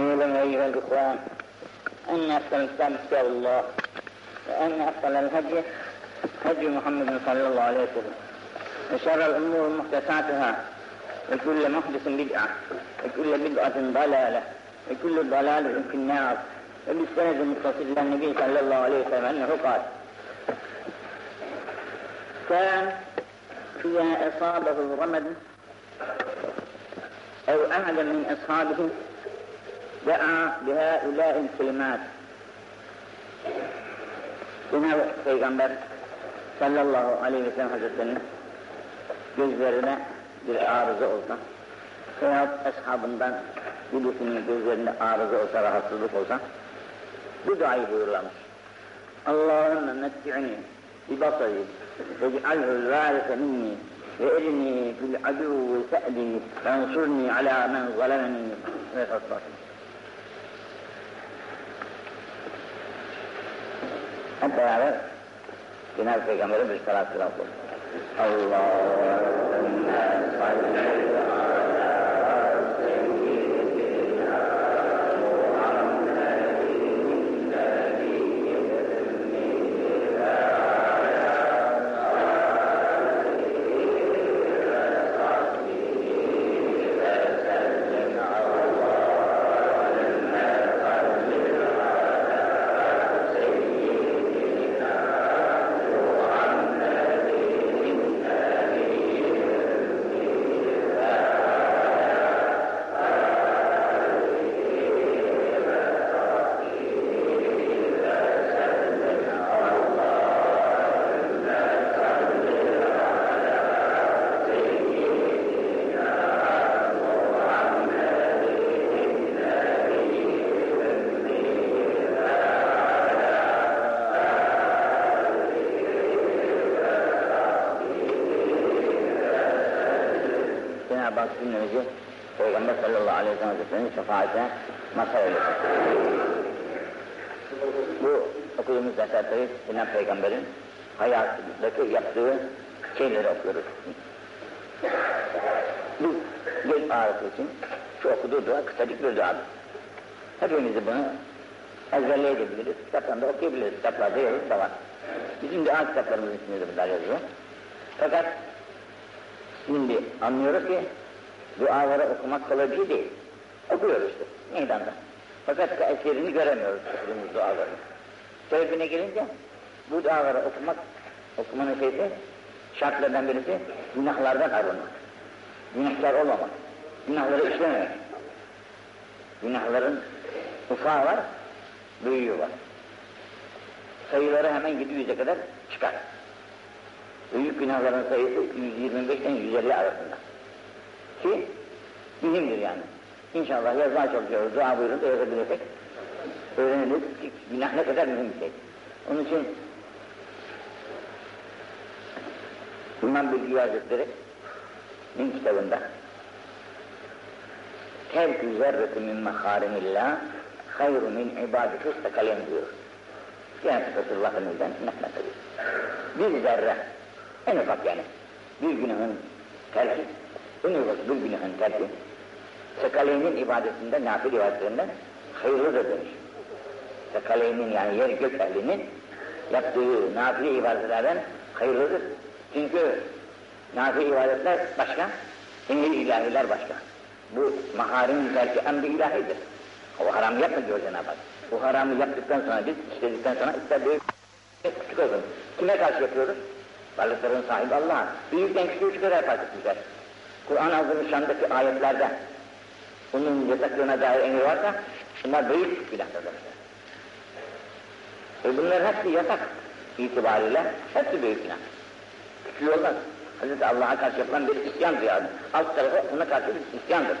اعلم أيها الإخوان أن أحسن الإسلام كتاب الله وأن أحسن الهدي هدي محمد صلى الله عليه وسلم. وشر الأمور محدثاتها وكل محدث بدعة وكل بدعة ضلالة وكل ضلالة في النار. وبالسند المتصل إلى النبي صلى الله عليه وسلم أنه قال كان إذا أصابه الرمد أو أحد من أصحابه Ve bihâulâin kelimat. Yine Peygamber sallallahu aleyhi ve sellem hazretlerinin gözlerine bir arıza olsa veya eshabından birisinin gözlerinde arıza olsa, rahatsızlık olsa bu dahi buyurlamış. Allahümme metti'ni bi basari ve cealhu zâlike minni ve elini fil aduvvi te'dini ve ansurni ala men zalemeni ve tatlatini. Hep beraber Cenab-ı Peygamber'e bir salat kılalım. Allahümme salli Cenab-ı Hak cümlemizi Peygamber sallallahu Hazretleri'nin şefaatine mazhar eylesin. Bu okuduğumuz dersleri Cenab-ı Peygamber'in hayatındaki yaptığı şeyleri okuyoruz. Bu göz ağrısı için şu okuduğu dua kısacık bir duadır. Hepimiz de bunu ezberleyebiliriz, kitaptan da okuyabiliriz, kitaplarda yazılı da var. Bizim dua kitaplarımızın içinde de bunlar yazıyor. Fakat Şimdi anlıyoruz ki duaları okumak kolay şey değil. Okuyoruz meydanda. Fakat eserini göremiyoruz okuduğumuz duaların. Sebebine gelince bu duaları okumak, okumanın şeysi şartlardan birisi günahlardan arınmak. Günahkar olmamak. Günahları işlememek. Günahların ufağı var, büyüğü var. Sayıları hemen 700'e kadar çıkar. Büyük günahların sayısı 125'ten 150 arasında. Ki mühimdir yani. İnşallah yazmaya çalışıyoruz, dua buyurun öğreniriz ki günah ne kadar mühim bir şey. Onun için İmam Bilgi Hazretleri min kitabında Terk-ü zerreti min mekharimillah hayru min ibadeti istakalen diyor. Yani Resulullah'ın izden naklettir. Bir zerre en ufak yani. Bir günahın terki, en ufak bir günahın terki, Sekaleynin ibadetinde, nafil ibadetlerinden hayırlıdır demiş. Sekaleynin yani yer gök ehlinin yaptığı nafile ibadetlerden hayırlıdır. Çünkü nafile ibadetler başka, emir ilahiler başka. Bu maharim terki emri ilahidir. O haram yapma diyor Cenab-ı Hak. Bu haramı yaptıktan sonra biz işledikten sonra ister büyük küçük olsun. Kime karşı yapıyoruz? Varlıkların sahibi Allah. Büyükten küçüğü çıkarak fark etmişler. Kur'an Azimüşşan'daki ayetlerde bunun yasaklığına dair emir varsa bunlar günahdır demişler. E bunların hepsi yasak itibariyle hepsi büyük günah. Küçüğü olmaz. Hazreti Allah'a karşı yapılan bir isyandır yani. Alt tarafı buna karşı bir isyandır.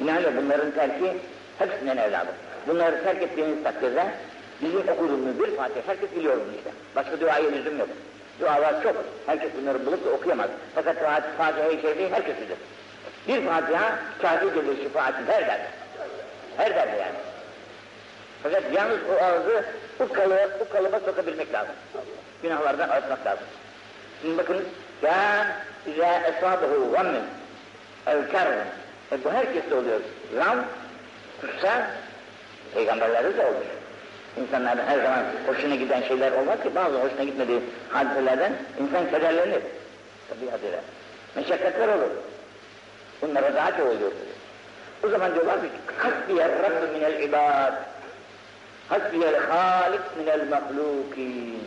Binaenle bunların terki hepsinden evladır. Bunları terk ettiğiniz takdirde bizim okuduğumuz bir Fatiha herkes biliyor bunu işte. Başka duaya lüzum yok. Dualar çok. Herkes bunları bulup da okuyamaz. Fakat Fatiha-i Şerif'i herkes bilir. Bir Fatiha kafidir şifaati her derde. Her derde yani. Fakat yalnız o ağzı bu kalıba, bu kalıba sokabilmek lazım. Günahlardan arıtmak lazım. Şimdi bakın ya izâ esâbehu gammin ev kerrin. E bu herkeste oluyor. Gam Kutsal, peygamberlerde de olmuş. İnsanların her zaman hoşuna giden şeyler olmaz ki bazı hoşuna gitmediği hadiselerden insan kederlenir. Tabiatıyla. Meşakkatler olur. Bunlara daha çok oluyor. O zaman diyorlar ki hasbiyel Rabbi minel ibad hasbiyel halik minel mahlukin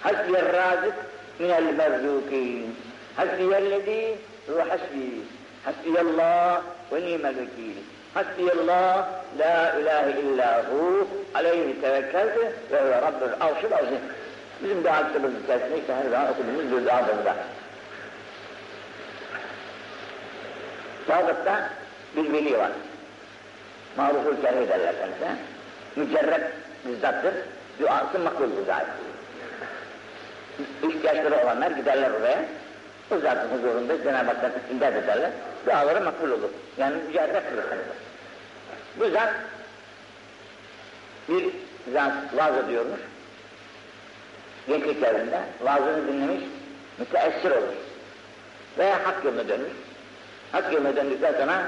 hasbiyel razik minel merzukin hasbiyellezi ve hasbi hasbiyallah ve nimel vekil hasbiyallah la ilahe illa hu aleyhi tevekkeltu ve huve rabbül arşil azim bizim dua kitabımız içerisinde işte her zaman okuduğumuz bir duadır bu da. Bağdat'ta bir veli var. Maruful kerhi derler kendisine. Mücerret bir zattır. Duası makbuldür daim. İhtiyaçları olanlar giderler oraya. O zatın huzurunda Cenab-ı Hak'tan istimdad ederler. Duaları makbul olur. Yani mücerret kılır kendisi. Bu zat bir zat vaaz ediyormuş. Gençlik devrinde vaazını dinlemiş, müteessir olmuş. Veya hak yoluna dönmüş. Hak yoluna döndükten sonra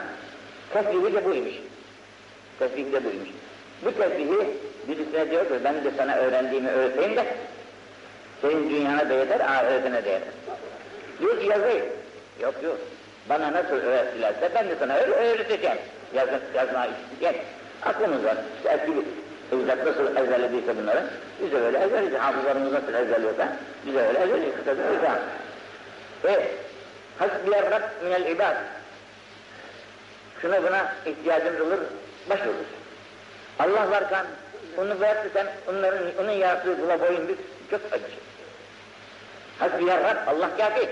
tesbihi de buymuş. Tesbihi de buymuş. Bu tesbihi birisine diyor ki ben de sana öğrendiğimi öğreteyim de senin dünyana da yeter, ahiretine de yeter. Diyor ki yazayım. Yok yok. Bana nasıl öğrettilerse ben de sana öyle öğreteceğim. Yazın, yazma isteyeceğim. Aklımız var. İşte eski evlat nasıl ezberlediyse bunları, biz de böyle ezberleyeceğiz. Hafızlarımız nasıl ezberliyorsa, biz de öyle ezberleyeceğiz. Kısaca öyle. Ve hasbiyar Rab minel ibad. Şuna buna ihtiyacımız olur, başvururuz. Allah varken, onu bırakırsan, onların, onun yarattığı kula boyun bir çok acı. Hasbiyar Rab, Allah kafi.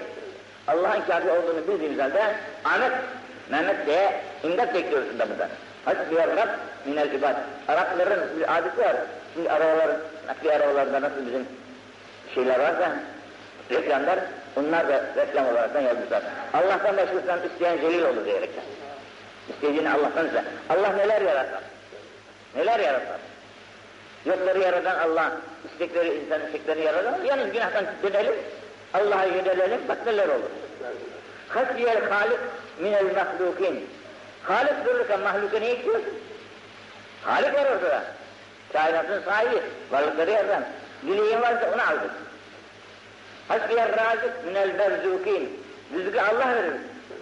Allah'ın kafi olduğunu bildiğimiz halde Ahmet, Mehmet diye imdat bekliyoruz da buradan. Hasbiyar Rab minel ibad. Arapların bir adeti var. Şimdi arabalar, nakli arabalarda nasıl bizim şeyler varsa, reklamlar, onlar da reklam olaraktan yazmışlar. Allah'tan başkasından isteyen zelil olur diyerekten. İstediğini Allah'tan ise. Allah neler yaratar? Neler yaratar? Yokları yaratan Allah, istekleri insan istekleri yaratan, yalnız günahtan dönelim, Allah'a yönelelim, bak neler olur. Hasbiyel halik minel mahlukin. Halik dururken mahluka ne istiyorsun? Halik var orada. Kainatın sahibi, varlıkları yaratan. Dileğin varsa onu aldık. Hasbiyel razik minel berzukin. Rızkı Allah verir.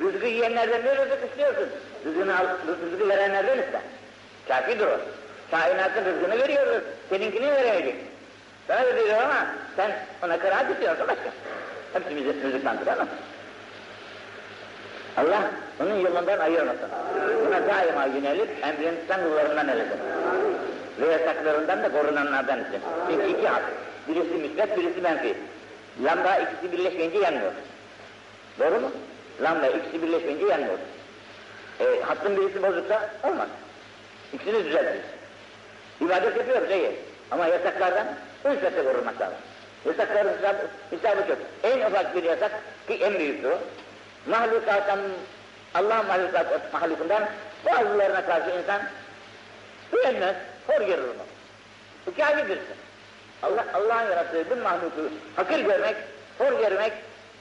Rızkı yiyenlerden ne rızık istiyorsun? Rızkını al, rızkı verenlerden iste. Kafidir o. Kainatın rızkını veriyoruz. Seninkini veremeyecek. Sana da veriyor ama sen ona kıraat ediyorsun başka. Hepsi bizi rızıktandır ama. Allah onun yolundan ayırmasın. Buna daima yönelip emrinden kullarından eylesin. Ve yasaklarından da korunanlardan etsin. Çünkü iki hak. Birisi müsbet, birisi menfi. Lamba ikisi birleşmeyince yanmıyor. Doğru mu? Lamba ikisi birleşmeyince yanmıyor. E, hattın birisi bozuksa olmaz. İkisini düzeltiriz. İbadet yapıyoruz iyi. Ama yasaklardan ünsete korunmak lazım. Yasakların hesabı, hesabı çok. En ufak bir yasak ki en büyüktür o. Mahlukattan, Allah mahlukat, mahlukundan bazılarına karşı insan beğenmez, hor görür onu. Bu kâfirdirsin. Allah, Allah'ın yarattığı bu mahluku hakir görmek, hor görmek,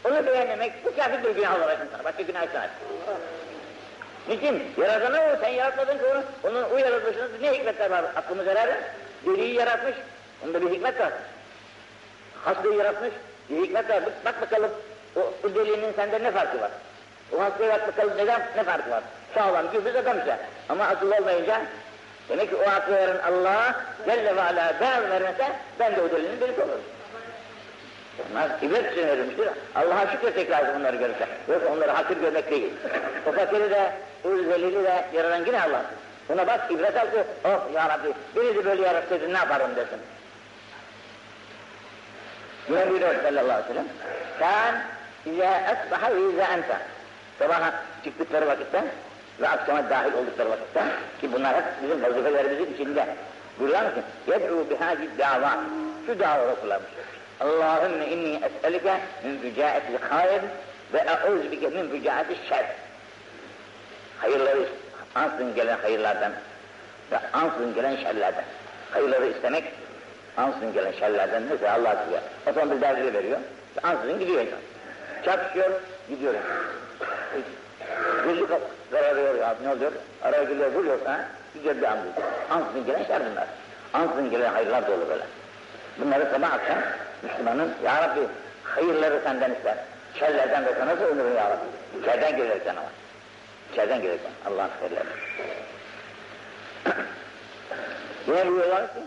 onu beğenmemek, bu kâfir bir günah olarak insan. Başka günah istemez. Niçin? Yaratana o, sen yaratmadın ki onu, onun o yaratılışında ne hikmetler var aklımız herhalde? Deliği yaratmış, onda bir hikmet var. Hastayı yaratmış, bir hikmet var. Bak bakalım, o, o deliğinin sende ne farkı var? O hastaya bak bakalım neden, ne farkı var? Sağlam, gürbüz adam işte. Ama akıl olmayınca, demek ki o aklı veren Allah, Celle ve Ala ben vermese, ben de o delinin birisi olurum. Onlar ibret için verilmiştir. Allah'a şükür tekrar bunları görürse. Yoksa onları hakir görmek değil. O fakiri de, o zelili de yaratan yine Allah. Buna bak ibret al ki, oh ya Rabbi, de böyle yaratsaydın ne yaparım desin. Yine buyuruyor sallallahu aleyhi ve sellem. Sen izâ esbaha ve izâ ente. Sabaha çıktıkları vakitte ve akşama dahil oldukları vakitte ki bunlar hep bizim vazifelerimizin içinde. Buyuruyor musun? Yed'u bihâci dâvâ. Şu davaları kullanmış. Allahümme inni es'elike min fücâetil hayr ve e'uz bike min fücâetil şer. Hayırları ansızın gelen hayırlardan ve ansızın gelen şerlerden. Hayırları istemek, ansızın gelen şerlerden neyse Allah size. Otomobil derdini veriyor, ansızın gidiyor insan. Çarpışıyor, gidiyor insan. Gözlük zararıyor ya, ne oluyor? Araya geliyor, vuruyorsa, Güzel bir andız. Ansızın gelen şer bunlar. Ansızın gelen hayırlar dolu böyle. Bunları sabah akşam Müslümanın Ya Rabbi hayırları senden ister. Şerlerden de sana sığınırım Ya Rabbi. İçeriden gelirsen ama. İçeriden gelirsen. Allah'ın hayırları. Yine buyuruyorlar ki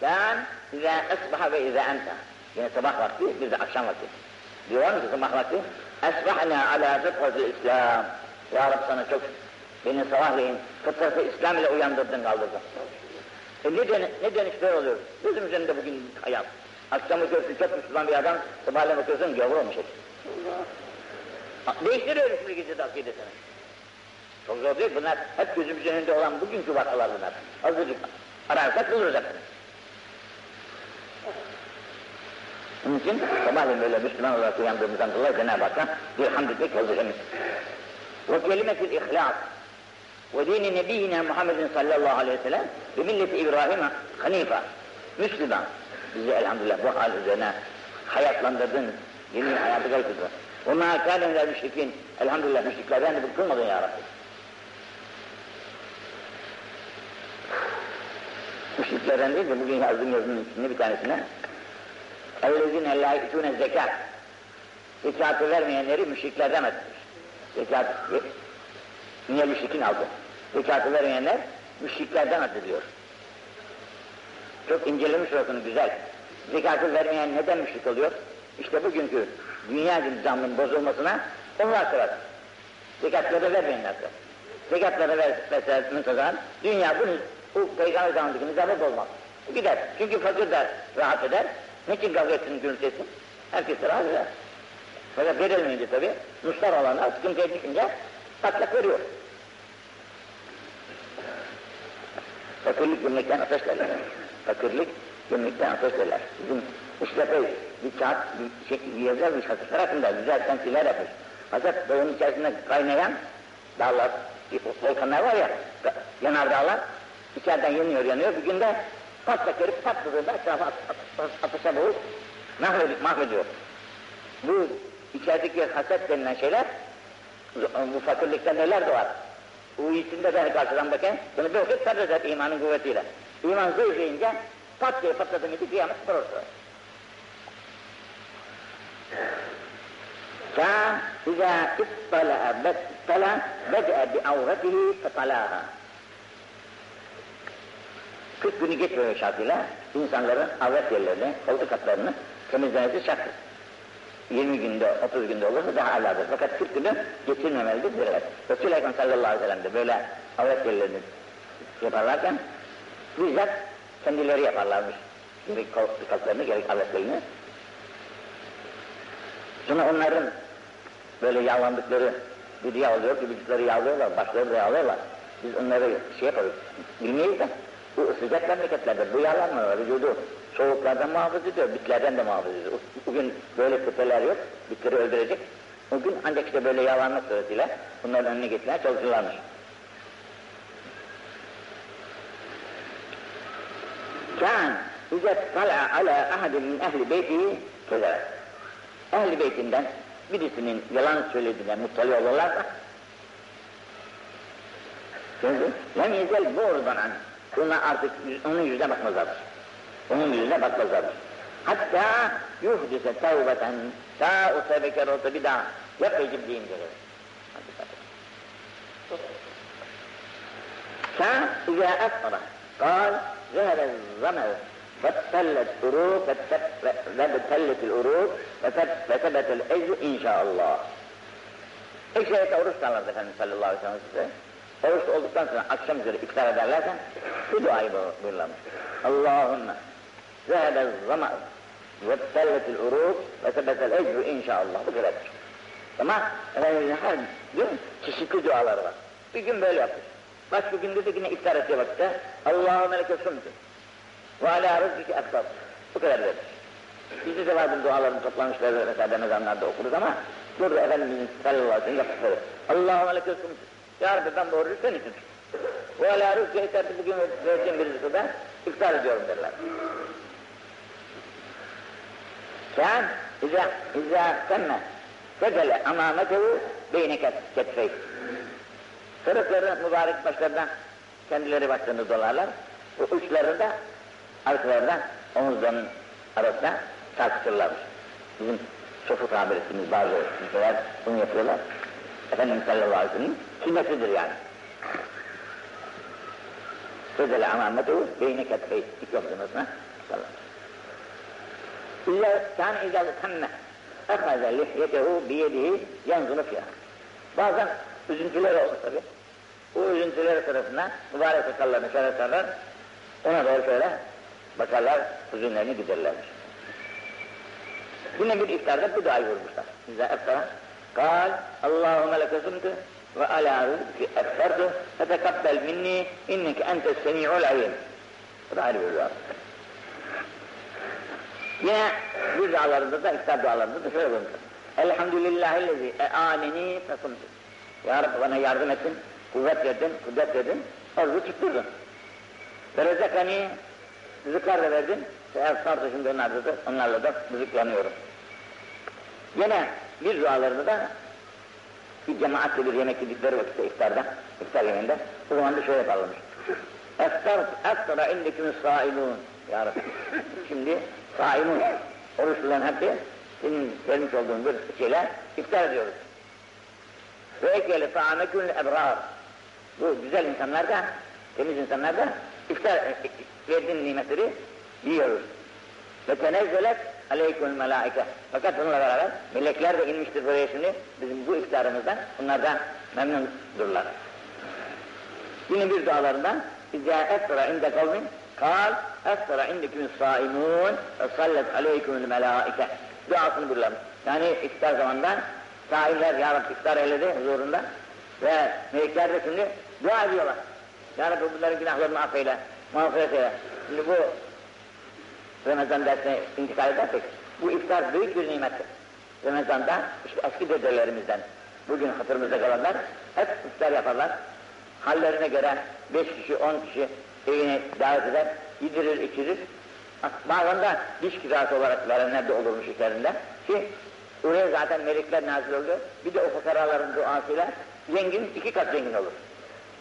sen izâ esbaha ve izâ ente. Yine sabah vakti, bir de akşam vakti. Diyorlar ki sabah vakti esbahna ala fıtrati İslam. Ya Rabbi sana çok beni sabahleyin fıtratı İslam ile uyandırdın kaldırdın. E ne, dön ne dönüşler oluyor? Gözüm üzerinde bugün hayat. Akşam bakıyorsun çok Müslüman bir adam, sabahleyin bakıyorsun gavur olmuş hep. Değiştiriyor şimdi gecede akidesini. Çok zor değil bunlar hep gözümüzün önünde olan bugünkü vakalar bunlar. Azıcık ararsak buluruz hepsini. Onun için sabahleyin böyle Müslüman olarak uyandığımızdan dolayı Cenab-ı Hakk'a bir hamd etmek vazifemiz. Ve kelimetil ihlas ve dini nebiyyina Muhammedin sallallahu aleyhi ve sellem ve milleti İbrahim'e hanife, Müslüman. Bizi elhamdülillah bu hal üzerine hayatlandırdın, yeni hayatı kayıtırdın. Ve mâ kâlen müşrikin, elhamdülillah müşriklerden de bıkılmadın ya Rabbi. Müşriklerden değil de bugün yazdığım yazının içinde bir tanesine اَوْلَذِينَ لَا يُتُونَ zekat Zekatı vermeyenleri müşriklerden etmiş. Zekat, niye müşrikin aldı? Zekatı vermeyenler müşriklerden atılıyor. Çok incelemiş orasını güzel. Zekatı vermeyen neden müşrik oluyor? İşte bugünkü dünya nizamının bozulmasına onlar sebep. Zekatları vermeyenler sebep. Zekatları verseler zaman dünya bunu bu peygamber zamanındaki nizamı bozmaz. Gider. Çünkü fakir de rahat eder. Niçin kavga etsin, gürültü etsin? Herkes de rahat eder. Fakat verilmeyince tabii, Ruslar olanlar sıkıntıya düşünce patlak veriyor. Fakirlik gömlekten ateş derler. Fakirlik gömlekten ateş derler. Bizim işlepe bir kağıt, bir, şey, yazar bir şakır tarafında güzel temsiller yapmış. Fakat doğunun içerisinde kaynayan dağlar, volkanlar var ya, yanardağlar, içeriden yanıyor yanıyor, bir günde patlak verip patladığında etrafa at, at, at, ateşe boğup mahvediyor. Bu içerideki haset denilen şeyler, bu fakirlikten neler doğar? Bu iyisinde de karşıdan bakın, bunu bir vakit sabredecek imanın kuvvetiyle. İman zayıflayınca pat diye patladı mıydı kıyamet sıfır ortada. فإذا اطلع اطلع بدأ بعورته فطلاها. 40 günü geçmiyor şartıyla insanların avret yerlerini, koltuk katlarını temizlemesi şarttır. 20 günde, 30 günde olursa daha aladır. Fakat 40 günü geçirmemelidir derler. Resul-i Ekrem sallallahu aleyhi ve sellem de böyle avret yerlerini yaparlarken bizzat kendileri yaparlarmış. Gerek katlarını, gerek avretlerini. Sonra onların böyle yağlandıkları bir yağlıyor, vücutları yağlıyorlar, başları da yağlıyorlar. Biz onları şey yaparız, bilmeyiz de bu sıcak memleketlerde bu yağlanma vücudu soğuklardan muhafaza ediyor, bitlerden de muhafaza ediyor. Bugün böyle küpeler yok, bitleri öldürecek. O gün ancak işte böyle yağlanma suretiyle bunların önüne getirmeye çalışırlarmış. Kan İzet tala ala ahadin min ehli beytihi keder. Ehli beytinden birisinin yalan söylediğine muttali olurlarsa lem yezel doğrudan an. Ona artık onun yüzüne bakmazlardır. Onun yüzüne bakmazlardır. Hatta yuhdise tevbeten ta o tevbe kerota bir daha yapayım diyeyim gelir. فإذا أفطر قال ذهب الظمأ فابتلت الأروق فابتلت الأروق فثبت الأجر إن شاء الله. Ekseriyete oruç tutarlardı Efendimiz sallallahu aleyhi ve sellem size. Oruç olduktan sonra akşam üzeri iftar ederlerken bu duayı buyurlarmış. Allahümme zama ve selletil uruk ve ecru inşallah. Bu kadardır. Ama Efendimiz'in her gün çeşitli duaları var. Bir gün böyle yapmış. Başka gün dedi yine iftar ettiği vakitte Allahümme leke sumtu ve alâ rızkike ektar. Bu kadar demiş. Bizde de var bu duaların toplamışlar mesela Ramazanlarda okuruz ama burada Efendimiz'in sallallahu aleyhi ve sellem yaptıkları. Allahümme leke sumtu. Ya Rabbi ben bu orucu senin için Ve alâ ektar bugün vereceğim bir rızkı ben iftar ediyorum derler. Sen İza, İza semme fecele amametehu beyne ketfey. Sırıkları mübarek başlarına kendileri başlarını dolarlar. Bu uçlarında, arkalarında, omuzlarının arasına sarkıtırlarmış. Bizim sofu tabir ettiğimiz bazı ülkeler bunu yapıyorlar. Efendimiz sallallahu aleyhi ve sellem'in sünnetidir yani. Sözele amametu beyne ketfey. İki omzunuzuna sallallahu İlla kan izâ temme ehaze lihyetehu biyedihi yanzunu fiyâ. Bazen üzüntüler olur tabi. O üzüntüler sırasında mübarek sakallarını şöyle ona doğru şöyle bakarlar, hüzünlerini giderlermiş. Yine bir iftarda bu duayı vurmuşlar. Bize eftara. Kal, Allahümme leke sumtu ve ala rızki eftartu fetekabbel minni inneke entes semi'ul alim. Bu da ayrı bir dua. Yine bir dualarında da, iftar dualarında da şöyle buyurmuşlar. Elhamdülillahillezi e'aneni fesumtu. Ya Rabbi bana yardım ettin, kuvvet verdin, kudret verdin, orucu tutturdun. Ve rezekani rızıklar da verdin, ve efsar şimdi onlarla da, onlarla da rızıklanıyorum. Yine bir dualarında da bir cemaatle bir yemek yedikleri vakitte iftarda, iftar yemeğinde, o zaman da şöyle yaparlarmış. Eftar, eftara indekümüz saimun. Ya Rabbi, şimdi saimun, oruçluların hepsi senin vermiş olduğun bir şeyler iftar ediyoruz. Ve ekele ta'amekül ebrar. Bu güzel insanlar da, temiz insanlar da iftar verdiğin nimetleri yiyoruz. Ve tenezzelet aleykül melaike. Fakat bununla beraber melekler de inmiştir buraya şimdi bizim bu iftarımızdan. Bunlar da memnundurlar. Yine bir dualarından İzâ esra inde kavmin kal esra indekümüz saimun ve sallet aleykümül melaike. Duasını buyurlarmış. Yani iftar zamanında saimler Ya Rabbi iftar eyledi huzurunda ve melekler de şimdi dua ediyorlar. Ya Rabbi bunların günahlarını affeyle, mağfiret eyle. Şimdi bu Ramazan dersine intikal edersek, bu iftar büyük bir nimettir. Ramazan'da işte eski dedelerimizden, bugün hatırımızda kalanlar hep iftar yaparlar. Hallerine göre beş kişi, on kişi evine davet eder, yedirir, içirir. Bazen de diş kirası olarak verenler de olurmuş üzerinde. Ki oraya zaten melekler nazil oluyor. Bir de o fukaraların duasıyla zengin iki kat zengin olur.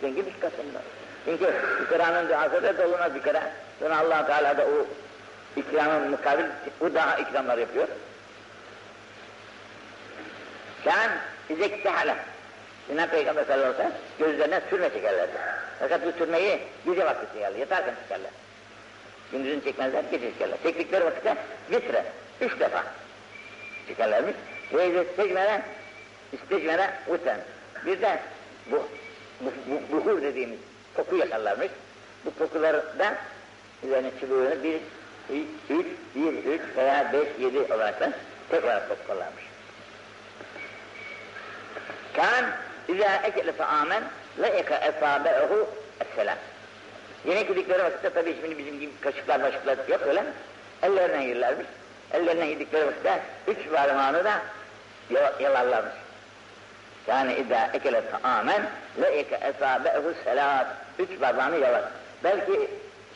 Zengin iki kat zengin olur. Çünkü fukaranın duası da dolunmaz bir kere. Sonra allah Teala da o ikramın mukabil, o daha ikramlar yapıyor. Sen izektehala. Sinan Peygamber sallallahu aleyhi ve sellem gözlerine sürme çekerlerdi. Fakat bu sürmeyi gece vakti çekerler, yatarken çekerler. Gündüzün çekmezler, gece çekerler. Çektikleri vakitte vitre, üç defa çekerlermiş. Ve istecmene, istecmene utan. Bir de bu, bu, bu buhur dediğimiz koku yakarlarmış. Bu kokuları da üzerine çubuğunu bir, üç, bir, üç veya beş, yedi olarak da tekrar kokularmış. Kan İzâ ekele ta'amen le'eke esâbe'ehu esselam. Yemek yedikleri vakitte tabi şimdi bizim gibi kaşıklar başıklar yok öyle. Ellerine yerlermiş. Ellerine yedikleri vakitte üç parmağını da yalarlarmış. Yani idâ ekele ta'amen le'eke esâbe'ehu selat. Üç parmağını yalar. Belki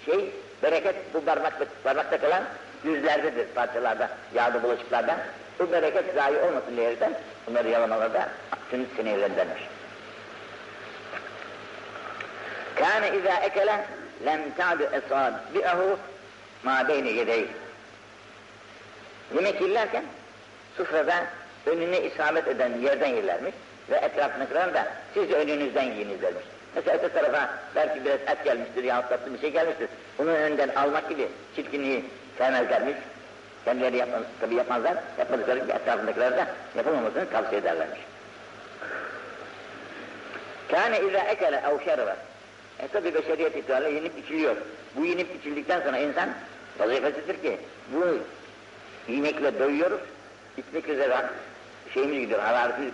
şey, bereket bu parmak, parmakta kalan yüzlerdedir parçalarda, yağda bulaşıklarda. Bu bereket zayi olmasın diyerekten bunları yalamalarda sünnet sinirlerindenmiş. Kâne izâ ekele lem ta'du esâbi'ehu mâ beyne yedeyh. Yemek yerlerken sufrada önüne isabet eden yerden yerlermiş ve etrafındakilerin da siz de önünüzden yiyiniz dermiş. Mesela öte tarafa belki biraz et gelmiştir yahut tatlı bir şey gelmiştir. Bunu önden almak gibi çirkinliği sevmezlermiş. Kendileri yapmaz, tabi yapmazlar, yapmadıkları gibi etrafındakiler de yapılmamasını tavsiye ederlermiş. Kâne izâ ekele ev şerve. E tabi beşeriyet itibariyle yenip içiliyor. Bu yenip içildikten sonra insan vazifesidir ki bu yemekle doyuyoruz, içmek üzere şeyimiz gidiyor, hararetimiz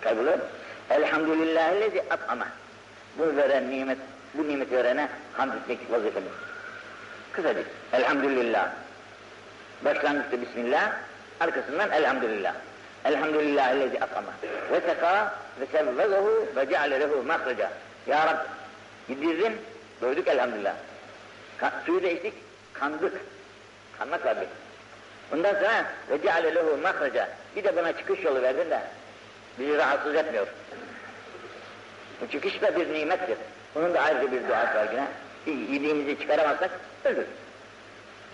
kayboluyor. Elhamdülillahillezi at'ama. Bu veren nimet, bu nimet verene hamd etmek vazifemiz. Kısacık. Elhamdülillah. Başlangıçta Bismillah, arkasından Elhamdülillah. Elhamdülillahillezi at'ama. Ve seka ve sevvezehu ve ceale lehu mahreca. Ya Rab, yedirdim, doyduk elhamdülillah. Ka suyu da içtik, kandık. Kanmak var bir. Ondan sonra ve ceale lehu mahreca. Bir de buna çıkış yolu verdin de bizi rahatsız etmiyor. Bu çıkış da bir nimettir. Onun da ayrıca bir duası var yine. Yediğimizi çıkaramazsak ölür.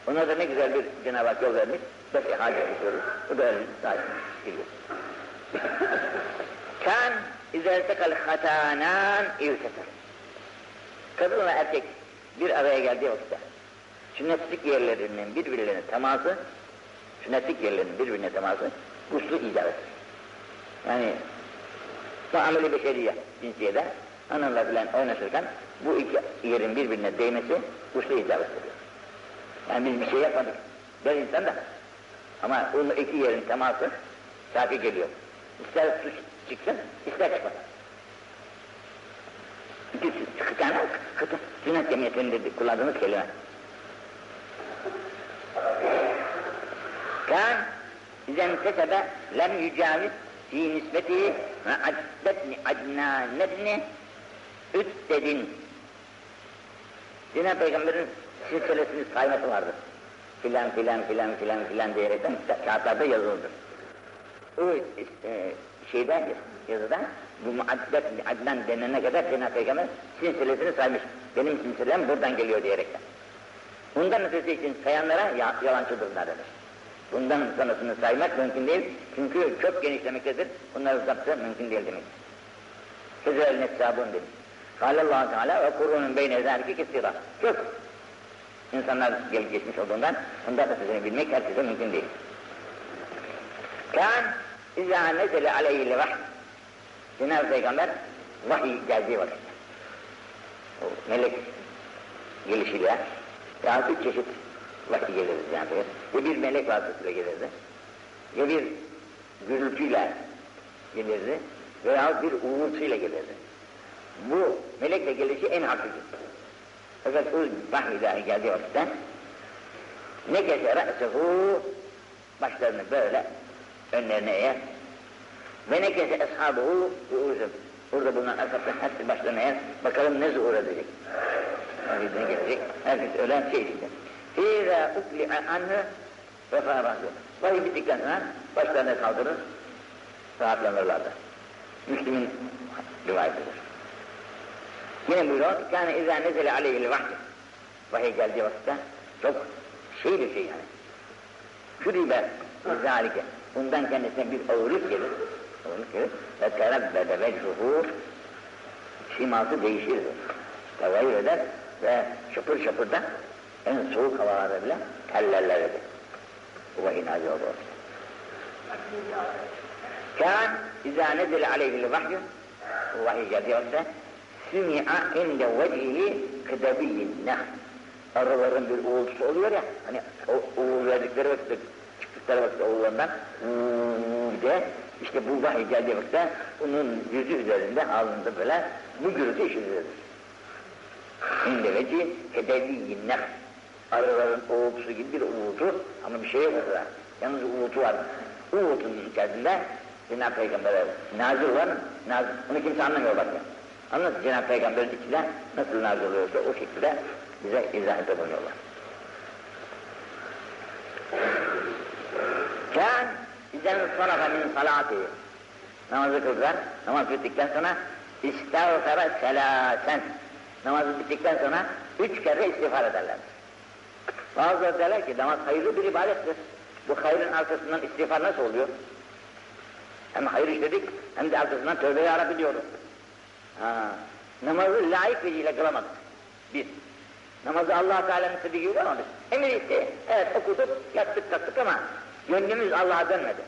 Ona da ne güzel bir Cenab-ı Hak yol vermiş. Beş ihale ediyoruz. Bu da öyle sahip geliyor. kan izeltekal hatanan irtefer. Kadın ve erkek bir araya geldiği vakitte sünnetlik yerlerinin birbirlerine teması sünnetlik yerlerinin birbirine teması guslu icap eder. Yani muamele beşeriye cinsiyede ananla filan oynaşırken bu iki yerin birbirine değmesi guslu icap ediyor. Yani biz bir şey yapmadık. Ben insan da. Ama onun iki yerin teması safi geliyor. İster su çıksın, ister çıkmasın. İki tane kıtı, sünnet cemiyetinde kullandığımız kelime. Kan izen kesebe lem yücaviz fi nisbeti ve addetni adnanebni üttedin. Cenab-ı Peygamber'in silsilesini sayması vardır. Filan filan filan filan filan diyerekten kağıtlarda yazılıdır. O e, şeyden yazıda bu muaddet adnan denene kadar Cenab-ı Peygamber silsilesini saymış. Benim silsilem buradan geliyor diyerekten. Bundan ötesi için sayanlara ya, yalancıdırlar demiş. Bundan sonrasını saymak mümkün değil. Çünkü çok genişlemektedir. Bunları zaptı mümkün değil demek. Kezel netsabun demiş. Kâlallahu Teala ve kurunun beyne zâliki kestira. Çok insanlar gelip geçmiş olduğundan bundan ötesini bilmek herkese mümkün değil. Kan izâ nezele aleyhil vahy. Cenab-ı Peygamber vahiy geldiği vakit. O melek gelişiyle ya üç çeşit vahiy gelirdi Cenab-ı. Ya bir melek vasıtasıyla gelirdi. Ya bir gürültüyle gelirdi. Veya bir uğultuyla gelirdi. Bu melekle gelişi en hakiki. Fakat o vahiy dahi geldiği vakitte ne kese re'sehu başlarını böyle önlerine eğer ve ne kese eshabuhu zuhurcum. Burada bulunan ashabların hepsi başlarına yer. Bakalım ne zuhur edecek. Birbirine gelecek. Herkes ölen şey işte. Hira ukli'a anhu ve fâbâzı. Vahiy bittikten sonra başlarına kaldırır. Rahatlanırlardı. Müslüm'ün rivayetidir. Yine buyuruyor, kâne izâ nezele aleyhil vahdi. Vahiy geldiği vakitte çok şey bir şey yani. Küribe zâlike. Bundan kendisine bir ağırlık gelir. Gelir. Ve terebbede vecruhu siması değişir. Tevayyür eder ve şapır şapır da en soğuk havalarda bile tellerler eder. Bu vahiy nazil oldu. Kân izâ nezele aleyhil vahiy. Bu vahiy vakitte Sümi'a inde vecihi kıdebiyyin nah. Arıların bir uğultusu oluyor ya, hani o uğul verdikleri vakitte, çıktıkları vakitte uğullarından diye, işte bu vahiy geldiği vakitte onun yüzü üzerinde, alnında böyle bu gürültü işitilir. İnde vecihi kıdebiyyin nah. Arıların uğultusu gibi bir uğultu ama bir şey yok orada. Yalnız uğultu var. Uğultunun içerisinde Cenab-ı Peygamber'e nazil var, nazil, bunu kimse anlamıyor bakın. Anladın Cenab-ı Peygamber'in içinden nasıl nazil oluyorsa o şekilde bize izah bulunuyorlar. Kân izen sarafa min salati namazı kıldılar. Namaz bittikten sonra istağfara selâsen namazı bittikten sonra üç kere istiğfar ederler. Bazıları derler ki namaz hayırlı bir ibadettir. Bu hayrın arkasından istiğfar nasıl oluyor? Hem hayır işledik hem de arkasından tövbe yarabbi diyoruz. Ha, namazı layık vecihle kılamadık. Bir. Namazı allah Teala'nın istediği gibi kılamadık. Emir itti. Evet okuduk, yattık kalktık ama gönlümüz Allah'a dönmedi.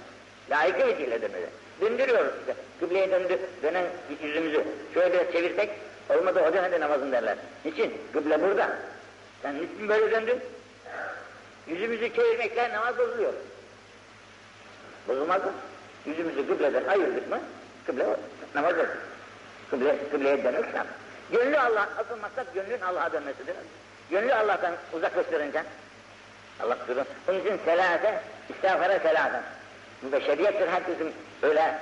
Layık vecihle dönmedi. Döndürüyoruz işte. Kıbleye döndü, dönen yüzümüzü şöyle çevirsek olmadı o dönemde namazın derler. Niçin? Kıble burada. Sen niçin böyle döndün? Yüzümüzü çevirmekle namaz bozuluyor. Bozulmaz mı? Yüzümüzü kıbleden ayırdık mı? Kıble namaz bozulur. Kıble, kıbleye dönük. Gönlü Allah, asıl maksat gönlün Allah'a dönmesidir. Gönlü Allah'tan uzaklaştırınca, Allah kusurun. Onun için selate, istağfara selate. Bu beşeriyettir herkesin öyle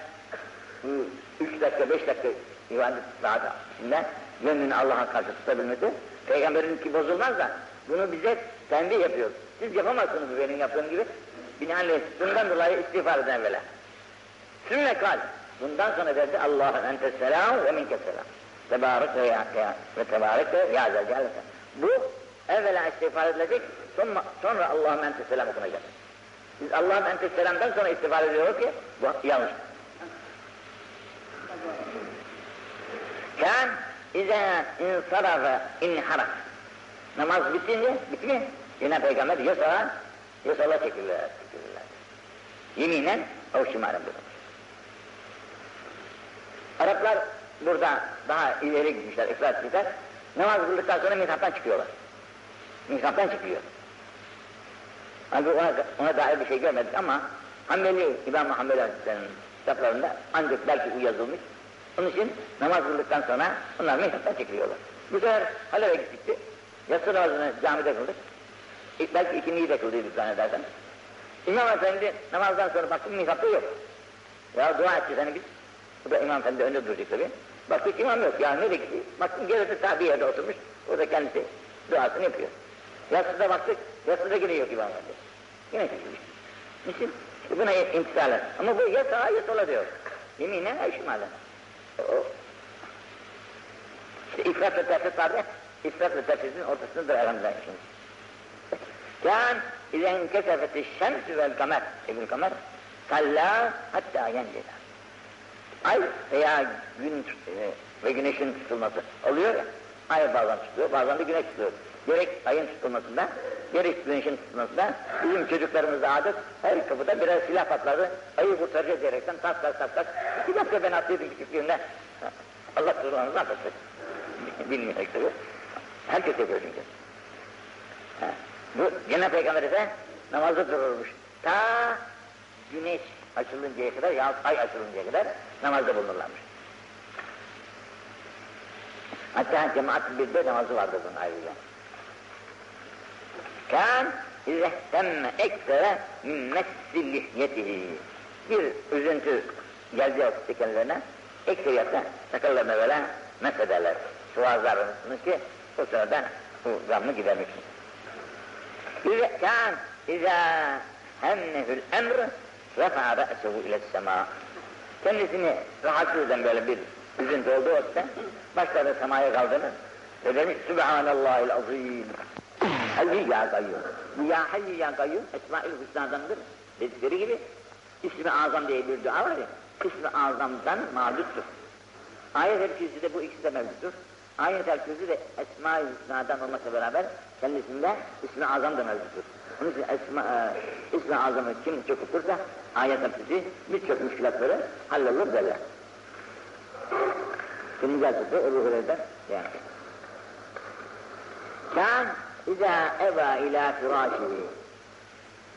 üç dakika, beş dakika ibadet saat içinde gönlünü Allah'a karşı tutabilmesi, Peygamberin ki bozulmaz da bunu bize tembih yapıyor. Siz yapamazsınız benim yaptığım gibi. Binaenaleyh bundan dolayı istiğfar eden evvela. Sümme kal. Bundan sonra derdi Allah'ın entes selam ve minke selam. Tebarek ve ya, ve tebarek ve ya. Bu evvela istiğfar edilecek, sonra, sonra Allah'ım ente selam okunacak. Biz Allah'ım ente selamdan sonra istiğfar ediyoruz ki bu yanlış. Kan İza insarafa inharaf. Namaz bitince, bitti mi? Yine Peygamber ya sağa, ya sola çekilirler, çekilirler. Yeminen, şimalen bulunur. Araplar burada daha ileri gitmişler, ifrat etmişler. Namaz kıldıktan sonra mihraptan çıkıyorlar. Mihraptan çıkıyor. Halbuki ona, ona dair bir şey görmedik ama Hanbeli, İmam Muhammed Aleyhisselam'ın kitaplarında ancak belki bu yazılmış. Onun için namaz kıldıktan sonra onlar mihraptan çekiliyorlar. Bu sefer Halep'e gittik. Yatsı namazını camide kıldık. İlk belki ikindiyi de kıldıydık zannedersem. İmam Efendi namazdan sonra baktım mihrapta yok. Ya dua etti seni biz. Bu da İmam Efendi önde duracak tabii. Baktık imam yok. Ya nereye gitti? Baktım gerisi tabi yerde oturmuş. O da kendisi duasını yapıyor. Yatsıda baktık. Yatsıda yine yok İmam Efendi. Yine çekilmiş. Niçin? Buna imtisalar. Ama bu ya sağa ya sola diyor. Yeminen ya şimalen. İşte ifrat ve tefrit var ya, ifrat ve tefritin ortasındadır elhamdülillah işimiz. Kan izen kesefeti şems vel kamer, ebul kamer, kalla hatta yendila. Ay veya gün e, ve güneşin tutulması oluyor ya, ay bazen tutuyor, bazen de güneş tutuyor. Gerek ayın tutulmasında, gerek güneşin tutulmasında bizim çocuklarımızda adet her kapıda birer silah patladı, ayı kurtaracağız diyerekten tas tas tas tas. İki dakika ben atlıyordum küçüklüğümde. Allah durumunuzı affetsin. Bilmiyor tabii. Herkes yapıyor çünkü. Ha. Bu Cenab-ı Peygamber ise namazda dururmuş. Ta güneş açılıncaya kadar ya ay açılıncaya kadar namazda bulunurlarmış. Hatta cemaat bir de namazı vardı bunun ayrıca. Kan izehtemme eksere min messil lihyetihi. Bir üzüntü geldi ya kendilerine, ekseriyetle sakallarına böyle mesederler. Sıvazlarını ki o sırada bu zammı gidermek için. İze kan İza hemmehül emr refa re'sehu ile sema. Kendisini rahatsız eden böyle bir üzüntü olduğu vakitte başladı semaya kaldırır ve demiş Sübhanallahil azim. Hayy ya kayyum. Bu ya hayy ya kayyum Esma-ül Hüsna'dandır. Dedikleri gibi İsmi Azam diye bir dua var ya, İsmi Azam'dan mağduttur. Ayet-el de bu ikisi de mevcuttur. Ayet-el de Esma-i Hüsna'dan olmakla beraber kendisinde İsmi Azam da mevcuttur. Onun için Esma, e, İsmi Azam'ı kim okursa ayet-el birçok müşkilatları hallolur derler. Birinci açısı Ebu Hureyre'den yani. Kan İzâ eva ilâ firâşihi.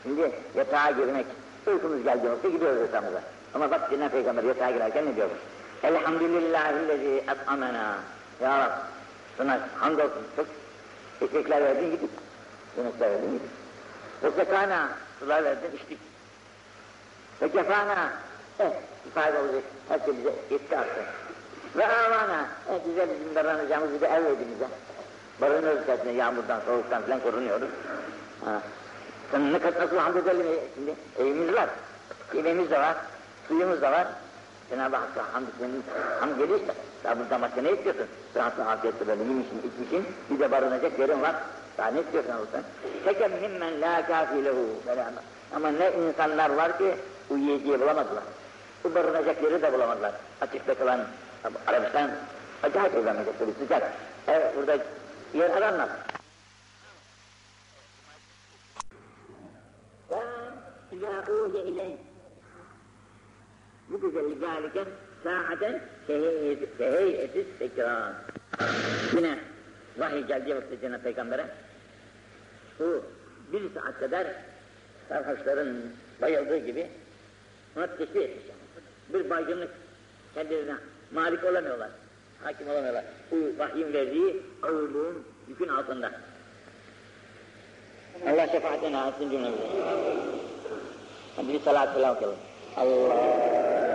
Şimdi yatağa girmek, uykumuz geldi olsa gidiyoruz yatağımıza. Ama bak Cenab-ı Peygamber yatağa girerken ne diyormuş? Elhamdülillahillezî et'amena. Ya Rab, sana hamdolsun çok ekmekler verdin gidip. Yemekler verdin gidip. Ve sekana, sular verdin içtik. Ve kefana, eh, ifade olacak, her şey bize yetti artık. Ve avana, eh, güzel bizim davranacağımız bir ev verdi bize. Barınıyoruz kendisine yağmurdan, soğuktan falan korunuyoruz. Ha. Sen ne kadar nasıl hamd edelim şimdi? Evimiz var, yemeğimiz de var, suyumuz da var. Cenab-ı Hakk'a hamd, senin hamd geliyorsa, daha burada başka ne istiyorsun? Rahatla afiyetle böyle yemişsin, içmişsin, bir de barınacak yerin var. Daha ne istiyorsun Allah'tan? Tekem mimmen la kafilehu. Ama ne insanlar var ki uyuyeceği bulamadılar. Bu barınacak yeri de bulamadılar. Açıkta kalan Arabistan acayip olamayacak böyle sıcak. Evet burada yer aranmaz. إذا أوحي إليه بكذا لذلك ساعة كهيئة السكران Yine vahiy geldiği vakti Cenab-ı Peygamber'e bu bir saat kadar sarhoşların bayıldığı gibi ona teşbih etmiş. Bir baygınlık kendilerine malik olamıyorlar, hakim olamıyorlar. Bu vahyin verdiği ağırlığın yükün altında. Allah şefaatine alsın cümlemize. Hadi bir salat selam okuyalım. Allah.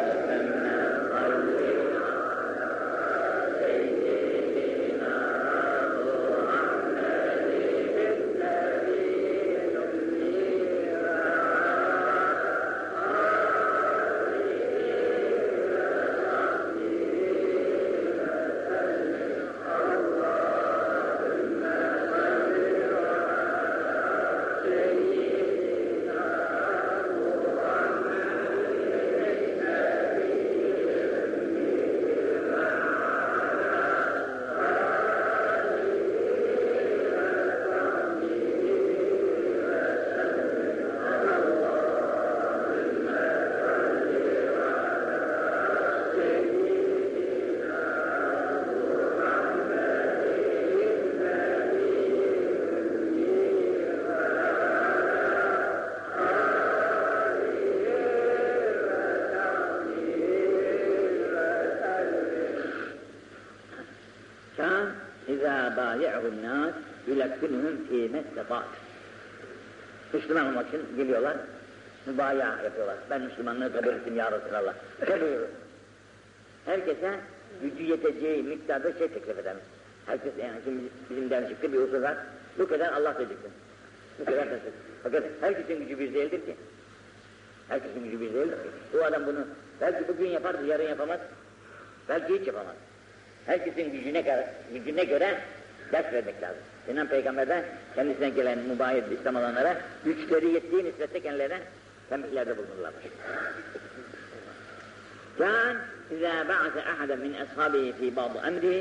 اِذَا بَايَعُهُ النَّاسِ يُلَكِّنُهُمْ ف۪ي مَسْتَفَاتِ Müslüman olmak için geliyorlar, mübaya yapıyorlar. Ben Müslümanlığı kabul ettim ya Resulallah. Kabul Herkese gücü yeteceği miktarda şey teklif eder. Herkes yani şimdi bizim derneşikte bir usul var. Bu kadar Allah diyeceksin. Bu kadar da Fakat herkesin gücü bir değildir ki. Herkesin gücü bir değildir ki. Bu adam bunu belki bugün yapar, yarın yapamaz. Belki hiç yapamaz. Herkesin gücüne göre, gücüne göre ders vermek lazım. Sinan Peygamber'den kendisine gelen mübayit İslam olanlara güçleri yettiği nispette kendilerine tembihlerde bulunurlarmış. كان إذا بعث أحدا من أصحابه في بعض أمره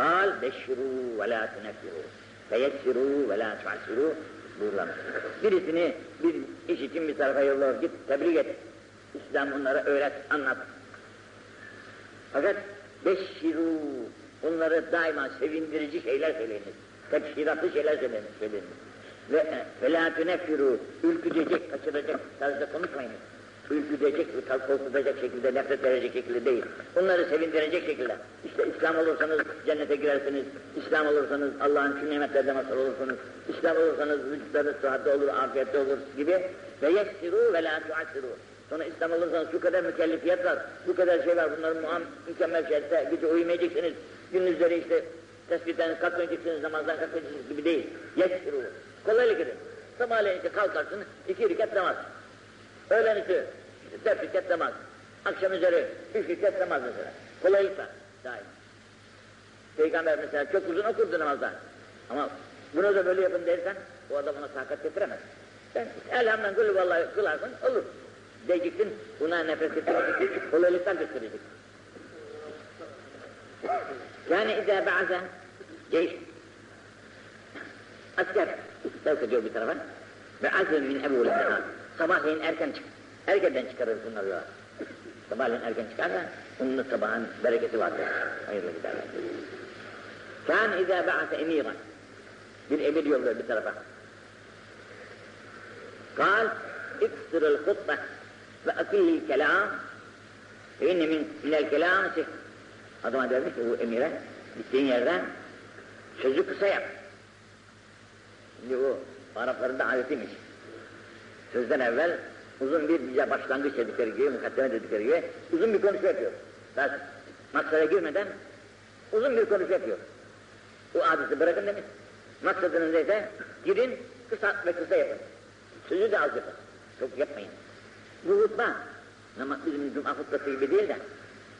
قال بشروا ولا تنفروا فيسروا ولا تعسروا buyurulamış. Birisini bir iş için bir tarafa yollar git, tebliğ et. İslam onlara öğret, anlat. Fakat beşşiru, onları daima sevindirici şeyler söyleyiniz. Teşhiratlı şeyler söyleyiniz. söyleyiniz. Ve felâ tüneffiru, ürkütecek, kaçıracak tarzda konuşmayınız. Ürkütecek, korkutacak şekilde, nefret verecek şekilde değil. Onları sevindirecek şekilde. İşte İslam olursanız cennete girersiniz. İslam olursanız Allah'ın şu nimetlerden mazhar olursunuz. İslam olursanız vücutlarınız sıhhatte olur, afiyette olur gibi. Ve yessiru ve la tuassiru. Sonra İslam olursanız şu kadar mükellefiyet var, bu kadar şey var, bunların muam, mükemmel şeyse gece uyumayacaksınız, gündüzleri işte tespitten kalkmayacaksınız, namazdan kalkmayacaksınız gibi değil. Yessiru. Kolaylık edin. Sabahleyin işte kalkarsın, iki rekat namaz. Öğlen üstü, dört rekat namaz. Akşam üzeri, üç rekat namaz mesela. Kolaylıkla, daim. Peygamber mesela çok uzun okurdu namazda. Ama bunu da böyle yapın dersen, o adam ona takat getiremez. Sen elhamdülillah kul vallahi kılarsın, olur. Diyeceksin, buna nefes ettireceksin, kolaylıktan göstereceksin. Yani izâ ba'ze ceyş. Asker, sevk ediyor bir tarafa. Ve azim min ebu leha. Sabahleyin erken çık. Erkenden çıkarır bunları yola. Sabahleyin erken çıkarsa, onun sabahın bereketi vardır. Hayırlı giderler. Kân izâ ba'ze emiran. Bir emir yolluyor bir tarafa. قال اكسر الخطبة وأكل الكلام فإن من, من الكلام Adama dermiş ki bu emire gittiğin yerden sözü kısa yap. Şimdi bu Arapların da adetiymiş. Sözden evvel uzun bir bize başlangıç dedikleri gibi, mukaddeme dedikleri gibi uzun bir konuşma yapıyor. Daha maksada girmeden uzun bir konuşma yapıyor. Bu adeti bırakın demiş. Maksadınız neyse girin kısa ve kısa yapın. Sözü de az yapın. Çok yapmayın. Bu hutba, ama bizim cuma hutbası gibi değil de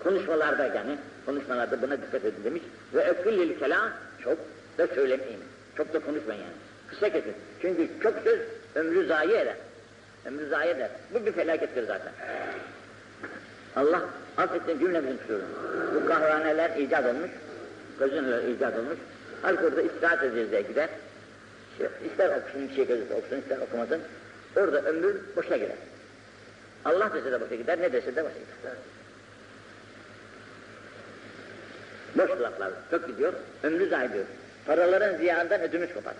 konuşmalarda yani, konuşmalarda buna dikkat edin demiş. Ve öküllil kelam, çok da söylemeyin. Çok da konuşmayın yani. Kısa kesin. Çünkü çok söz ömrü zayi eder. Ömrü zayi eder. Bu bir felakettir zaten. Allah affetsin cümlemizin kusurunu. Bu kahraneler icat olmuş, gözünler icat olmuş. Halk orada istirahat edeceğiz diye gider. İşte ister okusun bir şey gözüse okusun, ister okumasın. Orada ömür boşa gider. Allah dese de boşa gider, ne dese de boşa gider. Boş laflar çok gidiyor, ömrü zayi ediyor. Paraların ziyanından ödümüz kopar.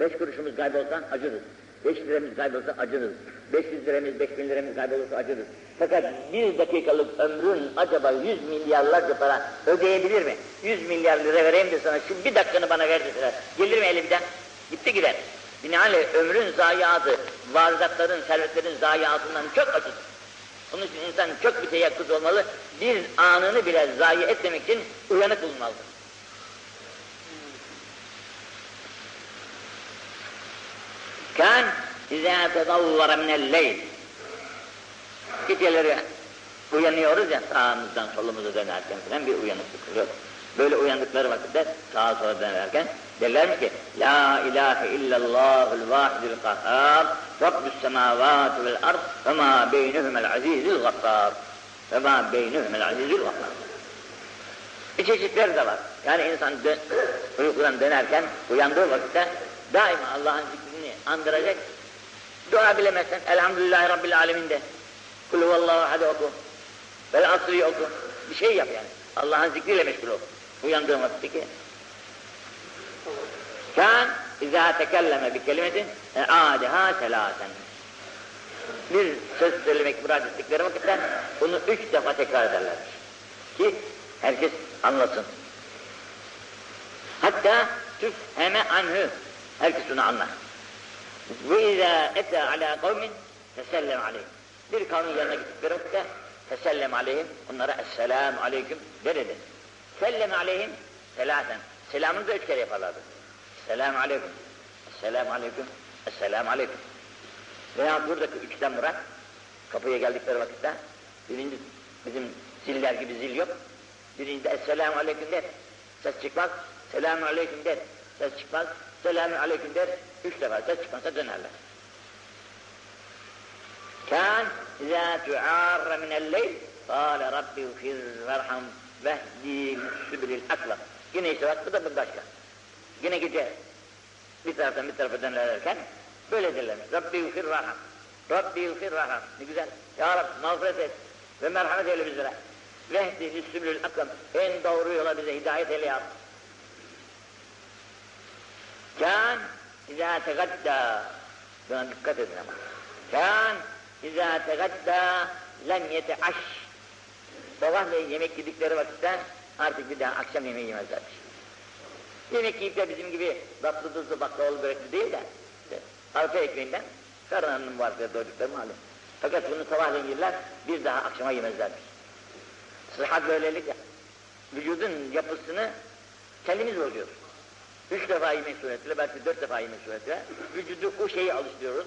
Beş kuruşumuz kaybolsa acırız. Beş liramız kaybolsa acırız. Beş yüz liramız, beş bin liramız kaybolursa acırız. Fakat bir dakikalık ömrün acaba yüz milyarlarca para ödeyebilir mi? Yüz milyar lira vereyim de sana şu bir dakikanı bana ver deseler. Gelir mi elimden? Gitti gider. Binaenaleyh ömrün zayiatı, varlıkların, servetlerin zayiatından çok acıdır. Onun için insan çok bir teyakkuz olmalı, bir anını bile zayi etmemek için uyanık bulunmalıdır. Kan izâ tedavvara minel-leyl. Geceleri uyanıyoruz ya sağımızdan solumuza dönerken falan bir uyanıklık oluyor. Böyle uyandıkları vakitte sağa sola dönerken derler ki La ilahe illallahul vahidul kahhar Rabbus semavati vel ard ve ma beynühümel azizil gaffar ve ma beynühümel azizil gaffar Bir çeşitleri de var. Yani insan dön, uykudan dönerken uyandığı vakitte daima Allah'ın zikrini andıracak. Dua bilemezsen Elhamdülillahi Rabbil Alemin de. Kul huvallahu ahad oku. Vel asri oku. Bir şey yap yani. Allah'ın zikriyle meşgul ol. Uyandığın vakitteki. Kan izâ tekelleme bi kelimetin e'âdeha selâsen. Bir söz söylemek murad ettikleri vakitte bunu üç defa tekrar ederlermiş. Ki herkes anlasın. Hatta tüfheme anhü. Herkes bunu anlar. Ve izâ ete alâ kavmin tesellem aleyhim. Bir kavmin yanına gittikleri vakitte tesellem aleyhim. Onlara esselamu aleyküm der dedi. Sellem aleyhim selaten. Selamını da üç kere yaparlardı. Selamu aleyküm. Esselamu aleyküm. Esselamu aleyküm. Veya buradaki üçten murat kapıya geldikleri vakitte birinci bizim ziller gibi zil yok. Birinci de Esselamu Aleyküm der. Ses çıkmaz. Selamu Aleyküm der. Ses çıkmaz. Selamu Aleyküm der. Üç defa ses çıkmazsa dönerler. Kan izâ tu'arra minel-leyl Kâle Rabbi ufir verham vehdi sübülil akla. Yine işte bak bu da bir başka. Yine gece bir taraftan bir tarafa dönerlerken böyle derlermiş. Rabbi ufir raham. Rabbi ufir raham. Ne güzel. Ya Rabbi mağfiret et ve merhamet eyle bizlere. Vehdi sübülül aklam. En doğru yola bize hidayet eyle ya. Kan izâ tegaddâ. Buna dikkat edin ama. Kan izâ tegaddâ lem yeteaş. Sabahleyin yemek yedikleri vakitte artık bir daha akşam yemeği yemezlermiş. Yemek yiyip de bizim gibi tatlı tuzlu baklavalı börekli değil de işte, arpa ekmeğinden karnının var diye doydukları malum. Fakat bunu sabahleyin yerler bir daha akşama yemezlermiş. Sıhhat böylelikle vücudun yapısını kendimiz bozuyoruz. Üç defa yemek suretiyle, belki dört defa yemek suretiyle vücudu o şeyi alıştırıyoruz.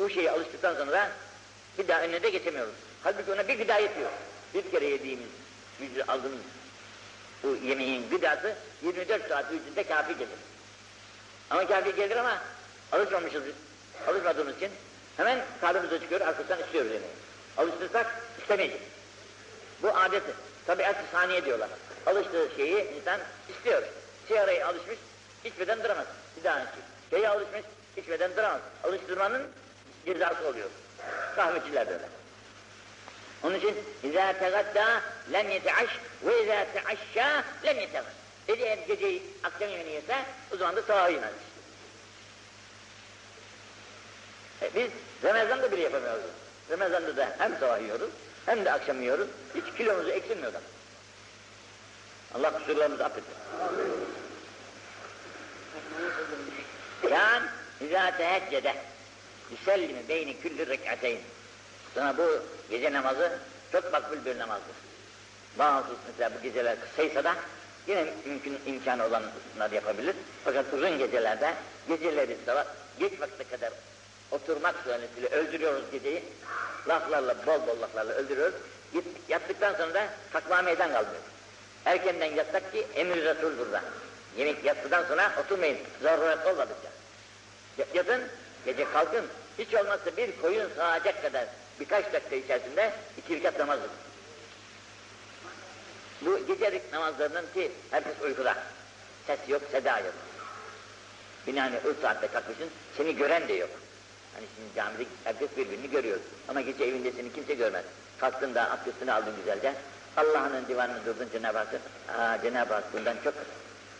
O şeyi alıştıktan sonra bir daha önüne de geçemiyoruz. Halbuki ona bir gıda yetiyor. Bir kere yediğimiz, vücudu aldığımız bu yemeğin gıdası 24 saat vücudda kafi gelir. Ama kafi gelir ama alışmamışız, alışmadığımız için hemen karnımıza çıkıyor, arkasından istiyoruz yemeği. Alıştırsak istemeyeceğiz. Bu adeti. Tabiat-ı saniye diyorlar. Alıştığı şeyi insan istiyor. Sigaraya alışmış, içmeden duramaz. Bir daha içiyor. Şeye alışmış, içmeden duramaz. Alıştırmanın cezası oluyor. Kahveciler de öyle. Onun için اِذَا تَغَدَّى لَمْ يَتَعَشْ وَاِذَا تَعَشَّى لَمْ يَتَغَدَّى Dedi eğer geceyi akşam yemeğini yese o zaman da sabah yemez. E biz Ramazan'da bile yapamıyoruz. Ramazan'da da hem sabah yiyoruz hem de akşam yiyoruz. Hiç kilomuzu eksilmiyor da. Allah kusurlarımızı affetsin. Kan izâ teheccede yüsellimi beyni küllü rek'ateyn. Sana bu gece namazı çok makbul bir namazdır. Bazı mesela bu geceler kısaysa da yine mümkün imkanı olanlar yapabilir. Fakat uzun gecelerde geceleri sabah geç vakte kadar oturmak suretiyle öldürüyoruz geceyi. Laflarla, bol bol laflarla öldürüyoruz. Yattıktan sonra da takva meydan kalmıyor. Erkenden yatsak ki emir Resul burada. Yemek yattıktan sonra oturmayın. Zaruret olmadıkça. Yatın, gece kalkın. Hiç olmazsa bir koyun sağacak kadar birkaç dakika içerisinde iki rekat namaz kılın. Bu gecelik namazlarının ki herkes uykuda. Ses yok, seda yok. Binaenli o saatte kalkmışsın, seni gören de yok. Hani şimdi camide herkes birbirini görüyor. Ama gece evinde seni kimse görmez. Kalktın da abdestini aldın güzelce. Allah'ın divanını durdun Cenab-ı Hak. Aa, Cenab-ı Hak bundan çok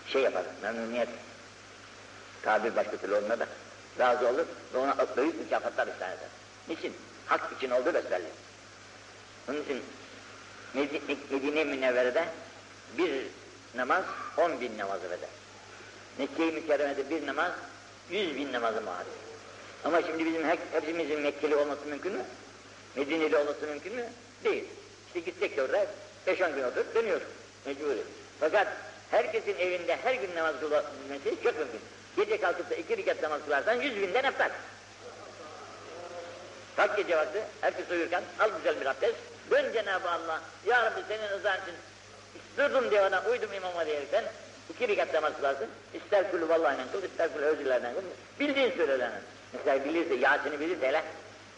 şey yapar, memnuniyet. Tabir başka türlü olma da razı olur ve ona büyük mükafatlar ihsan eder. Niçin? Hak için oldu besbelli. Onun için Medine Münevvere'de bir namaz on bin namazı eder. Mekke-i Mükerreme'de bir namaz yüz bin namazı muhasebe. Ama şimdi bizim hepimizin Mekkeli olması mümkün mü? Medineli olması mümkün mü? Değil. İşte gitsek de orada beş on gün oturup dönüyoruz. Mecburi. Fakat herkesin evinde her gün namaz kılması çok mümkün. Gece kalkıp da iki rekat namaz kılarsan yüz binden eftal. Kalk gece vakti, herkes uyurken al güzel bir abdest, dön Cenab-ı Allah, Ya Rabbi senin rızan için durdum divana, uydum imama diyerekten, iki rekat namaz kılarsın, ister kulü vallahi kıl, ister kulü özürlerden kıl, bildiğin söylelerden. Mesela bilirse, Yasin'i bilirse hele,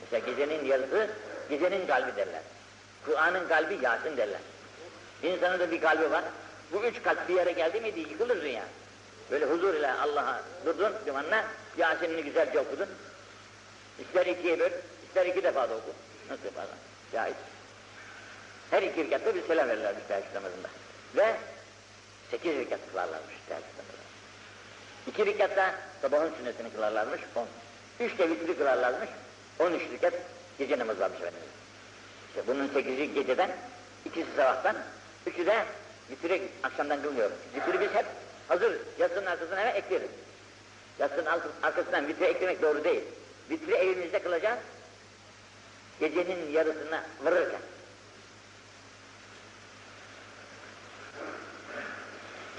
mesela gecenin yarısı, gecenin kalbi derler. Kur'an'ın kalbi Yasin derler. İnsanın da bir kalbi var, bu üç kalp bir yere geldi miydi yıkılır dünya. Böyle huzur ile Allah'a durdun divanla, Yasin'ini güzelce okudun, İster ikiye böl, ister iki defa da oku. Nasıl yaparlar? Caiz. Her iki rekatta bir selam verirlermiş teheccüd namazında. Ve sekiz rekat kılarlarmış teheccüd namazında. İki rekatta sabahın sünnetini kılarlarmış, on. Üç de vitri kılarlarmış, on üç rekat gece namazı varmış Efendimiz. İşte bunun sekizi geceden, ikisi sabahtan, üçü de vitri akşamdan kılmıyor. Vitri biz hep Hazır yastığın arkasına hemen ekleriz. Yastığın alt- arkasından vitre eklemek doğru değil. Vitri elimizde kılacağız Gecenin yarısına vururken.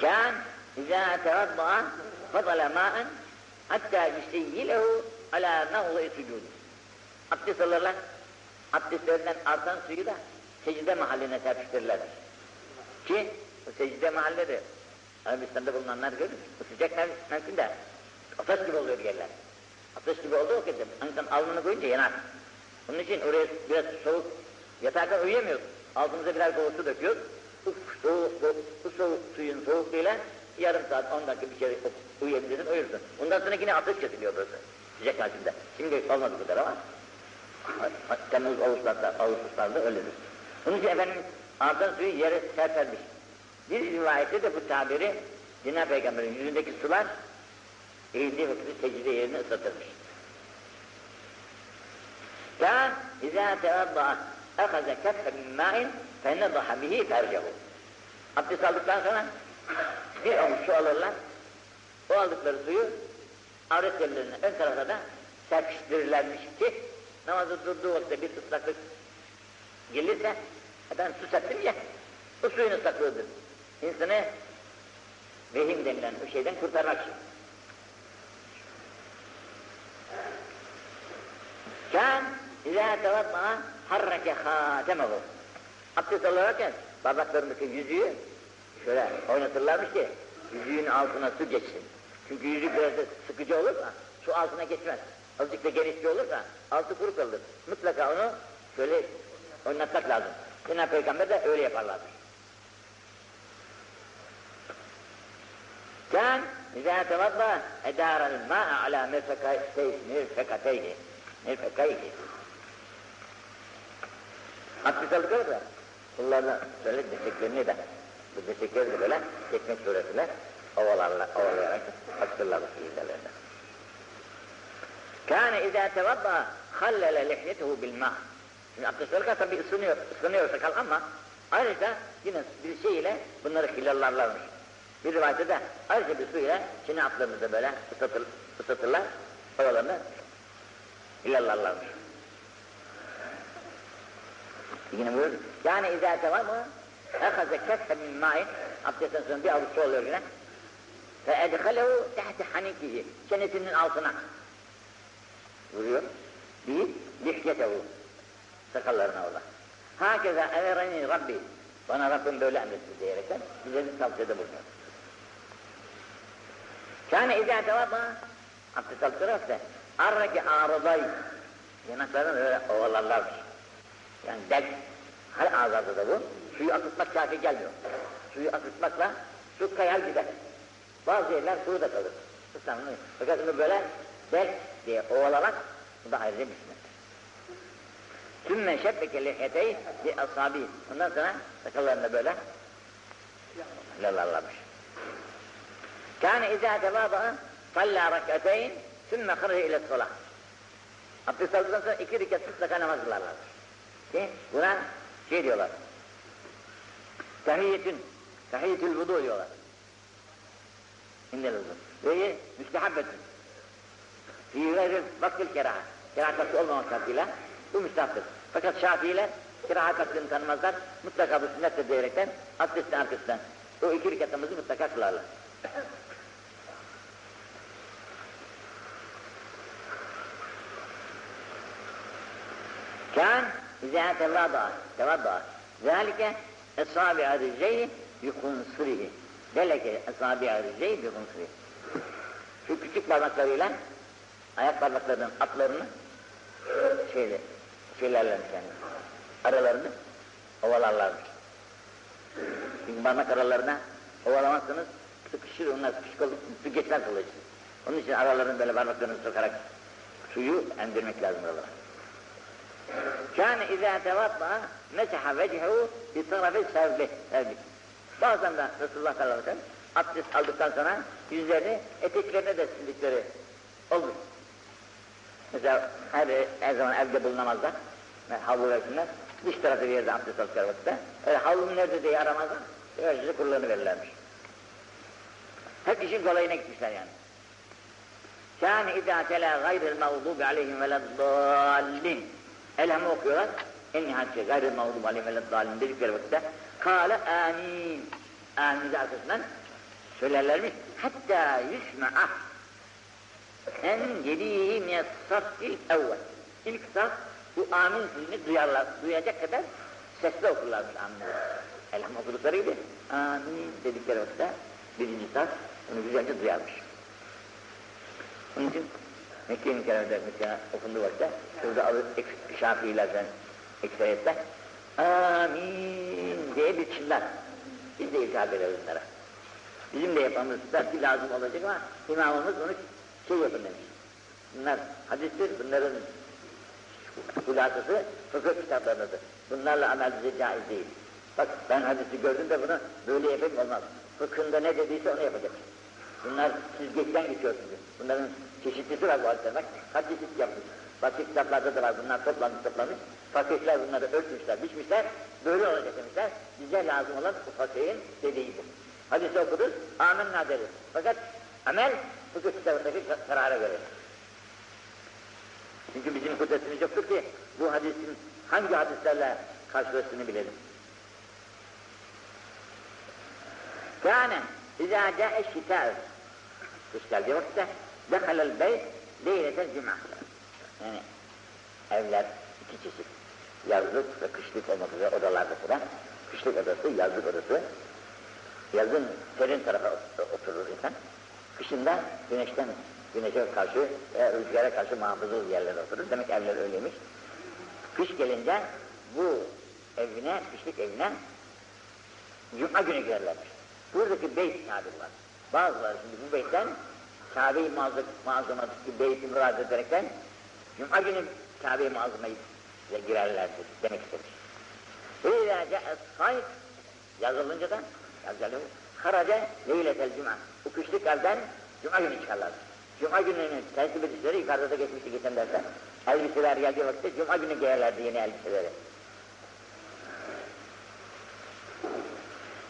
كان إذا توضأ فضل ماء حتى يسيله على نوض سجوده Abdest alırlar. Abdestlerinden artan suyu da secde mahalline serpiştirirler. Ki o secde mahalleri Arabistan'da bulunanlar görür. Bu sıcak mev- mevsimde ateş gibi oluyor yerler. Ateş gibi olduğu vakitte insan alnını koyunca yanar. Onun için oraya biraz soğuk yatarken uyuyamıyoruz. Altımıza birer kova su döküyoruz. Uf, soğuk, bu, bu soğuk suyun soğukluğuyla yarım saat, on dakika bir kere uyuyabilirsin, uyursun. Ondan sonra yine ateş kesiliyor burası. Sıcak mevsimde. Şimdi olmadı bu kadar ama Temmuz, Ağustos'ta, Ağustos'larda öyledir. Onun için efendim artan suyu yere serpermiş. Bir rivayette de bu tabiri Cenab-ı Peygamber'in yüzündeki sular eğildiği vakit secde yerini ıslatırmış. كان إذا توضأ أخذ كفا من ماء فنضح به فرجه. Abdest aldıktan sonra bir avuç su alırlar. O aldıkları suyu avret yerlerine ön tarafa da serpiştirirlermiş ki namazı durduğu vakitte bir ıslaklık gelirse "E ben su serptim ya o suyun ıslaklığıdır. İnsanı vehim denilen o şeyden kurtarmak için. Kan İzâ tevaddâ harreke hâtemehu. Abdest alırken bardaklarındaki yüzüğü şöyle oynatırlarmış ki yüzüğün altına su geçsin. Çünkü yüzük biraz da sıkıcı olursa su altına geçmez. Azıcık da genişçi olursa altı kuru kalır. Mutlaka onu şöyle oynatmak lazım. Cenab-ı Peygamber de öyle yaparlardı. Kan izâ tevaddâ edârel mâ'a alâ mirfekateyni. Mirfekateyni. Mirfekateyni. Abdest aldıkları kullarına böyle dirseklerini de bu dirsekleri de böyle çekmek suretiyle ovalarla, ovalayarak açtırırlar fiillerinde. Kâne izâ tevadda hallele lihyetehu bil mâ. Şimdi abdest alırken tabi ısınıyor, ısınıyor sakal ama ayrıca yine bir şey ile bunları hilallarlarmış. Bir rivayette de ayrıca bir suyla çene atlarımızda böyle ısıtır, ısıtırlar, oralarını hilallarlarmış. Yine buyur. Yani izâ tevamı ehaze keffe min mâin abdestten sonra bir avuç su oluyor yine. Fe edhalehu tahte hanikihi çenesinin altına vuruyor. Bir lihyetehu sakallarına orada. Hakeza emereni Rabbi bana Rabbim böyle emretti diyerekten bize bir tavsiyede bulunuyor. Kâne izâ tevamı abdest aldıkları arraki arıday yanaklarını böyle ovalarlarmış. Yani dek, her ağzada da bu. Suyu akıtmak kafi gelmiyor. Suyu akıtmakla su kayar gider. Bazı yerler kuru da kalır. Islanmıyor. Fakat bunu böyle dek diye ovalamak, bu da ayrıca bir sünnet. Sümme şebbeke lihyeteyi bi asabi. Ondan sonra sakallarını böyle lalallamış. Kâne izâ tevâba'a sallâ rak'ateyn sümme khırı ile solah. Abdest aldıktan sonra iki rekat mutlaka namaz kılarlar. Ki buna şey diyorlar. Tahiyyetün, tahiyyetül vudu diyorlar. İndel vudu. Ve müstehabbetün. Fî gayrı vaktil keraha. Kerahatı olmamak şartıyla bu müstahaptır. Fakat Şafiiler kerahat hakkını tanımazlar. Mutlaka bu sünnetle diyerekten abdestin arkasından o iki rikatımızı mutlaka kılarlar. Kan إذا تواضع تواضع ذلك أصابع رجليه بخنصره ذلك أصابع رجليه بخنصره şu küçük parmaklarıyla ayak parmaklarının atlarını şeyle, şeylerlermiş yani aralarını ovalarlarmış. Çünkü parmak aralarına ovalamazsanız sıkışır onlar sıkışık olup su geçmez kılıcı. Onun için aralarını böyle parmaklarını sokarak suyu emdirmek lazım Kâne izâ tevatla mesaha vecehu bir tarafı serbi. serbi. Bazen de Resulullah sallallahu aleyhi ve sellem abdest aldıktan sonra yüzlerini eteklerine de sildikleri olur. Mesela her, her zaman evde bulunamazlar. Yani havlu versinler. Dış tarafı bir yerde abdest aldıkları vakitte. Öyle havlunun nerede diye aramazlar. Öylece kullanı verirlermiş. Hep işin kolayına gitmişler yani. Kâne idâ telâ gayril mağdûbi aleyhim veleddâllin. Elhamı okuyorlar. En nihayetçe gayril mağdubi aleyhim veleddâllin dedikleri vakitte kâle âmin. Âmin arkasından söylerlermiş. Hatta yusma'a en yediği miyas-safil evvel. İlk saf bu amin sözünü duyarlar, duyacak kadar sesli okurlarmış aminleri. Elham okudukları gibi amin dedikleri vakitte birinci saf bunu güzelce duyarmış. Onun için Mekke-i Mükerreme'de mesela okunduğu vakitte şurada alır Şafiilerden ekseriyette amin diye bir çınlar. Biz de iltihap ederiz bunlara. Bizim de yapmamız belki lazım olacak ama imamımız bunu şey yapın demiş. Bunlar hadistir, bunların hulasası fıkıh kitaplarındadır. Bunlarla amel bize caiz değil. Bak ben hadisi gördüm de bunu böyle yapayım olmaz. Fıkhında ne dediyse onu yapacak. Bunlar süzgeçten geçiyorsunuz. Bunların çeşitlisi var bu hadisler. Bak çeşit yapmış. Başka kitaplarda da var. Bunlar toplanmış toplanmış. Fakihler bunları ölçmüşler, biçmişler. Böyle olacak demişler. Bize lazım olan bu fakihin dediği bu. Hadisi okuruz, amenna deriz. Fakat amel fıkıh kitabındaki karara göre. Çünkü bizim kudretimiz yoktur ki bu hadisin hangi hadislerle karşılaştığını bilelim. Kâne izâ câe şitâ Kış geldiği vakitte dehalel beyt leyletel cuma. Yani evler iki çeşit. Yazlık ve kışlık olmak üzere odalarda falan. Kışlık odası, yazlık odası. Yazın serin tarafa oturur insan. Kışında güneşten, güneşe karşı ve rüzgara karşı muhafızlı yerlere oturur. Demek evler öyleymiş. Kış gelince bu evine, kışlık evine Cuma günü girerlermiş. Buradaki beyt tabiri var. Bazıları şimdi bu beytten Kabe-i Muazzama'daki beyti murad ederekten Cuma günü Kabe-i Muazzama'ya girerlerdir demek istemiş. Ve izâ ce'es yazılınca da yazılı haraca leyletel cuma. Bu kışlık evden Cuma günü çıkarlar. Cuma gününün tertip edişleri yukarıda da geçmişti geçen derste. Elbiseler geldiği vakitte Cuma günü giyerlerdi yeni elbiseleri.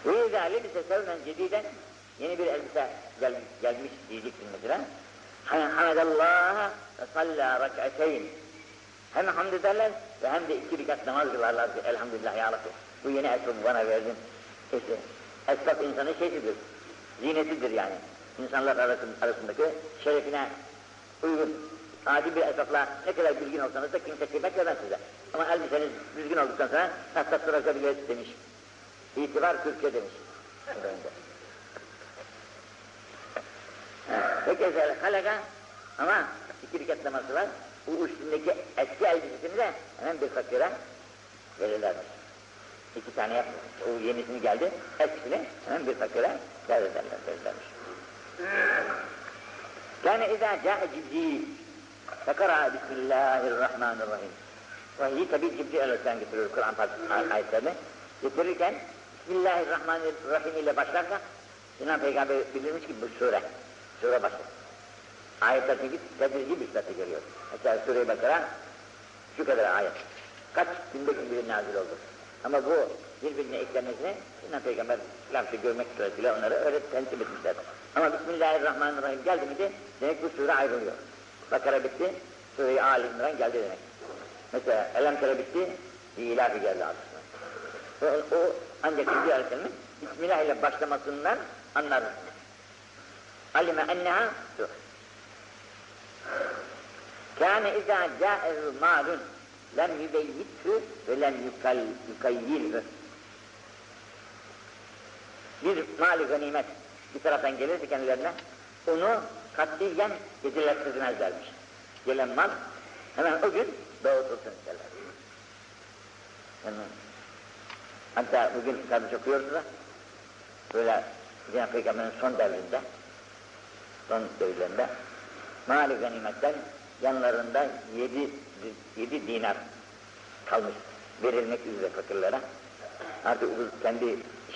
İzâ lebise sevmen cediden yeni bir elbise gel, gelmiş diyeceksin mesela. Hamdallah ve salla rak'ateyn. Hem hamd ederler ve hem de iki rekat namaz kılarlar. Elhamdülillah ya Rabbi. Bu yeni esbabı bana verdin. İşte esbab insanın şeysidir. Zinetidir yani. İnsanlar arasındaki şerefine uygun. Adi bir esbabla ne kadar bilgin olsanız da kimse kıymet vermez size. Ama elbiseniz düzgün olduktan sonra hassas bırakabiliriz demiş. İtibar Türkçe demiş. Hekezel halaka ama iki rekat namazı var. Bu üstündeki eski elbisesini de hemen bir fakire verirlermiş. İki tane yap, o yenisini geldi, eskisini hemen bir fakire verirlerler, verirlermiş. Kâne izâ câe Cibril fekara Bismillahirrahmanirrahim. Vahiy tabi Cibril Aleyhisselam getiriyor Kur'an ayetlerini. Getirirken Bismillahirrahmanirrahim ile başlarsa İnan Peygamber bildirmiş ki bu sure, sure başlar. Ayetler çünkü tedrici bir sıfatı görüyor. Mesela Sure-i Bakara şu kadar ayet. Kaç günde gün bir nazil oldu. Ama bu birbirine eklenmesine İnan Peygamber lamsı görmek suretiyle onları öyle tensip etmişler. Ama Bismillahirrahmanirrahim geldi mi de demek bu sure ayrılıyor. Bakara bitti, Sure-i Ali İmran geldi demek. Mesela Elem Tere bitti, İlahi geldi aslında. O, o ancak Cibril Aleyhisselam'ın Bismillah ile başlamasından anlarız. Alime enneha Kâne izâ câehu mâlun lem yübeyyithu ve lem yukayyilhu. Bir mali ganimet bir taraftan gelirse kendilerine onu katliyen gecelettirmezlermiş. Gelen mal hemen o gün dağıtılsın isterler. Yani, hatta bugün kardeş okuyoruz da böyle Cenab-ı Peygamber'in son devrinde son devirlerinde mali ganimetten yanlarında yedi, yedi dinar kalmış verilmek üzere fakirlere. Artık bu kendi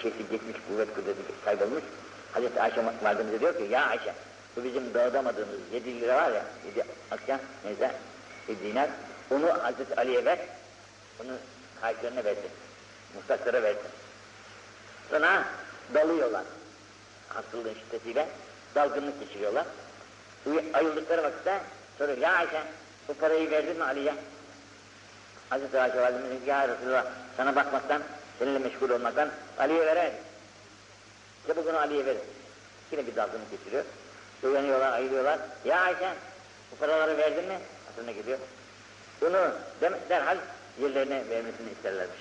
şeysi gitmiş, kuvvet kudreti kaybolmuş. Hazreti Ayşe validemize diyor ki, ya Ayşe, bu bizim dağıtamadığımız yedi lira var ya, yedi akçe, neyse, bir dinar, onu Hazreti Ali'ye ver, onu karşılarına versin, muhtaçlara versin. Sonra dalıyorlar, hastalığı şiddetiyle, dalgınlık geçiriyorlar. Ayıldıkları vakitte soruyor, ya Ayşe bu parayı verdin mi Ali'ye? Hazreti Ayşe validemiz ya Resulallah sana bakmaktan, seninle meşgul olmaktan Ali'ye veremedim. Çabuk onu Ali'ye verin. Yine bir dalgınlık geçiriyor. Uyanıyorlar, ayılıyorlar. Ya Ayşe bu paraları verdin mi? Hatırına gidiyor. Bunu derhal yerlerine vermesini isterlermiş.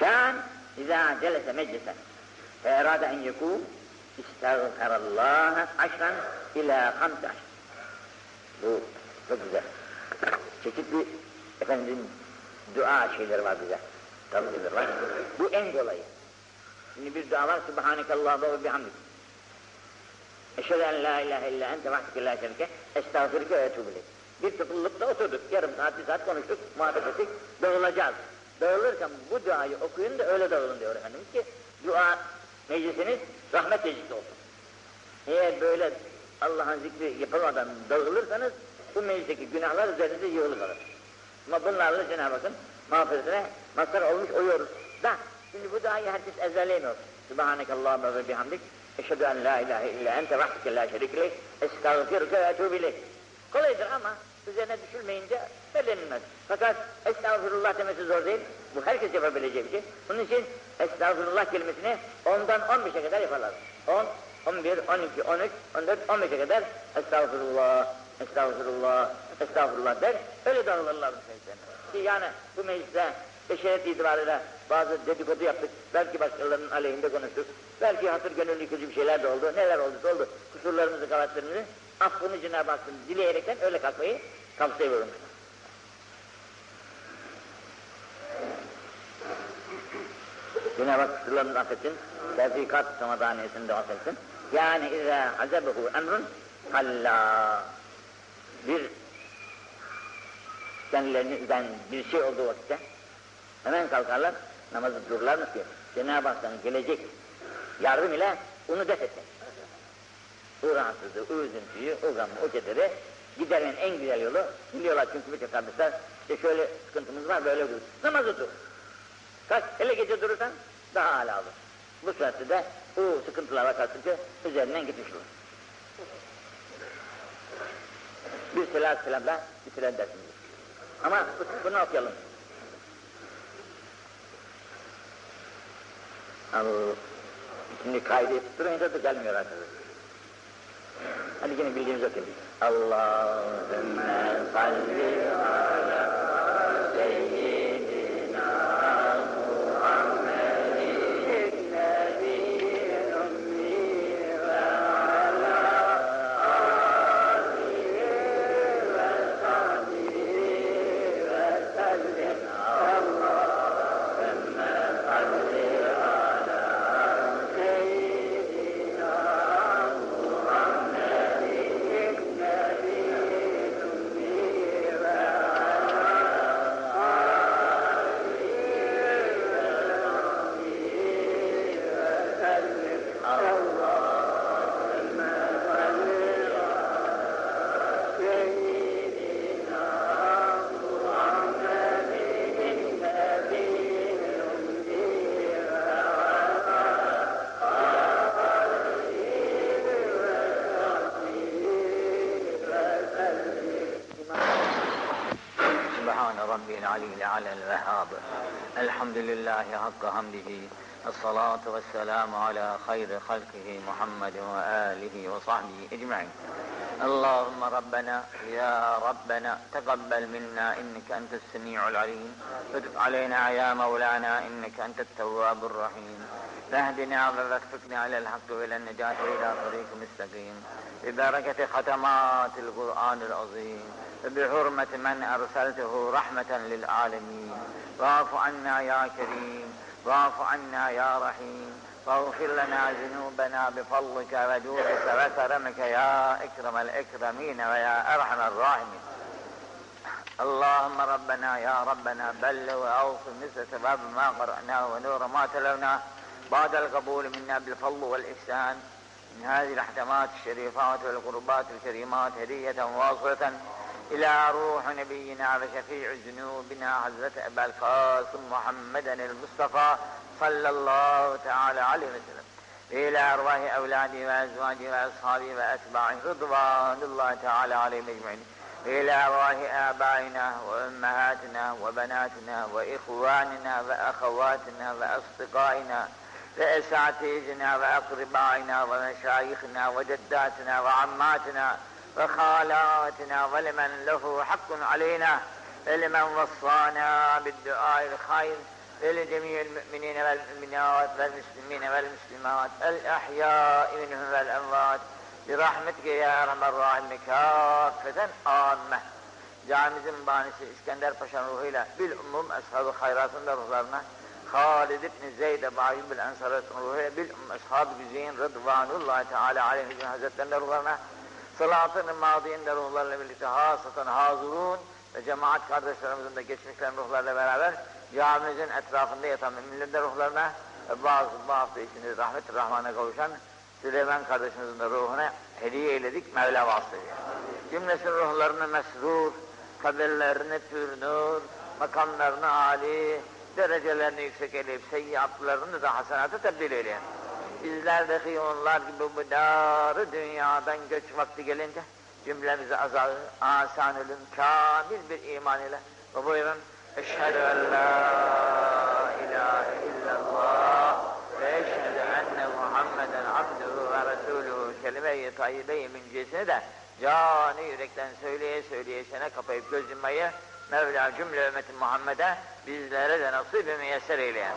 كان إذا جلس مجلسا فأراد أن يقوم استغفر الله عشرا إلى خمس عشر Bu çok güzel. Çeşitli efendim dua şeyleri var bize. Tavsiyeler var. Bu en kolayı. Şimdi bir dua var. Subhanakallah ve bihamdik. Eşhedü en la ilahe illa ente vahdike la şerike estağfirüke ve etûbü ileyk. bir toplulukta oturduk. Yarım saat, bir saat konuştuk, muhabbet ettik. Dağılacağız. Dağılırken bu duayı okuyun da öyle dağılın diyor Efendimiz ki dua meclisiniz rahmet meclisi olsun. Eğer böyle Allah'ın zikri yapamadan dağılırsanız bu meclisteki günahlar üzerinize yığılı kalır. Ama bunlarla Cenab-ı Hakk'ın mağfiretine mazhar olmuş oluyoruz. Da şimdi bu duayı herkes ezberleyemiyor. Subhanekallahümme ve bihamdik. Eşhedü en la ilahe illa ente vahdike la şerike lek. Estağfirüke ve etûbü ileyk. Kolaydır ama üzerine düşülmeyince bellenilmez. Fakat estağfurullah demesi zor değil. Bu herkes yapabileceği bir şey. Bunun için estağfurullah kelimesini ondan 15'e kadar yaparlar. 10, 11, 12, 13, 14, 15'e kadar estağfurullah, estağfurullah, estağfurullah der. Öyle dağılırlar meclisten. Ki yani bu mecliste beşeret itibarıyla bazı dedikodu yaptık. Belki başkalarının aleyhinde konuştuk. Belki hatır gönül yıkıcı bir şeyler de oldu. Neler oldu oldu. Kusurlarımızı, kabahatlerimizi affını Cenab-ı Hakk'ın dileyerekten öyle kalkmayı tavsiye ediyorum. Cenab-ı Hak kusurlarımızı affetsin. Tevfikat samadaniyesini de affetsin. Yani izâ hazebehu emrun hallâ. Bir kendilerinden bir şey olduğu vakitte hemen kalkarlar, namazı dururlarmış ki Cenab-ı Hak'tan gelecek yardım ile onu def etmek. O rahatsızlığı, o üzüntüyü, o gamı, o kederi gidermenin en güzel yolu biliyorlar çünkü bütün kardeşler işte şöyle sıkıntımız var böyle olur. Namazı dur. Kaç, hele gece durursan daha hala olur. Bu saatte de o sıkıntılara karşı üzerinden gitmiş olur. Bir selat selamla bitiren dersimiz. Ama bunu okuyalım. Şimdi kaydı tutturunca da gelmiyor arkadaşlar. Hadi yine bildiğimiz okuyalım. Allahümme salli ala الأعلى الوهاب. الحمد لله حق حمده. الصلاة والسلام على خير خلقه محمد وآله وصحبه أجمعين. اللهم ربنا يا ربنا تقبل منا إنك أنت السميع العليم. فتب علينا يا مولانا إنك أنت التواب الرحيم. فاهدنا ووفقنا على الحق وإلى النجاة وإلى طريق مستقيم. ببركة ختمات القرآن العظيم. بحرمة من أرسلته رحمة للعالمين. واعف عنا يا كريم واعف عنا يا رحيم. واغفر لنا ذنوبنا بفضلك وجودك وكرمك يا أكرم الأكرمين ويا أرحم الراحمين. اللهم ربنا يا ربنا بلغ وأوصل مثل ثواب ما قرأناه ونور ما تلوناه. بعد القبول منا بالفضل والإحسان. من هذه الأحكامات الشريفات والقربات الكريمات هدية واصلة. إلى روح نبينا وشفيع ذنوبنا حضرة أبا القاسم محمدا المصطفى صلى الله تعالى عليه وسلم. إلى أرواح أولادي وأزواجي وأصحابي وأتباعي رضوان الله تعالى عليهم أجمعين. إلى أرواح آبائنا وأمهاتنا وبناتنا وإخواننا وأخواتنا وأصدقائنا وأساتذتنا وأقربائنا ومشايخنا وجداتنا وعماتنا وخالاتنا ولمن له حق علينا ولمن وصانا بالدعاء الخير ولجميع المؤمنين والمؤمنات والمسلمين والمسلمات الأحياء منهم والأموات برحمتك يا أرحم الراحمين كافة عامة Camimizin banisi İskender Paşa'nın ruhuyla bil umum ashab-ı hayratın da ruhlarına Halid ibn Zeyd Ebu Ayyub'ül Ensar'ın ruhuyla bil umum ashab-ı güzeyin Rıdvanullahi Teala aleyhi hazretlerinin ruhlarına Salatın-ı madiyin de ruhlarla birlikte hasatan hazurun ve cemaat kardeşlerimizin de geçmişlerin ruhlarla beraber camimizin etrafında yatan müminlerin de ruhlarına ve bazı bu hafta içinde rahmet-i rahmana kavuşan Süleyman kardeşimizin de ruhuna hediye eyledik Mevla vasıtayla. Cümlesin ruhlarını mesrur, kabirlerini pür nur, makamlarını âli, derecelerini yüksek eyleyip seyyiatlarını da hasenata tebdil eyleyen. Bizlerdeki onlar gibi bu darı dünyadan göç vakti gelince cümlemizi azal, asan ölüm, kamil bir iman ile ve buyurun Eşhedü en la ilahe illallah ve eşhedü enne Muhammeden abduhu ve resuluhu kelime-i tayyibe-i müncesini de canı yürekten söyleye söyleye şene kapayıp göz yummayı Mevla cümle ümmeti Muhammed'e bizlere de nasip-i müyesser eyleyen.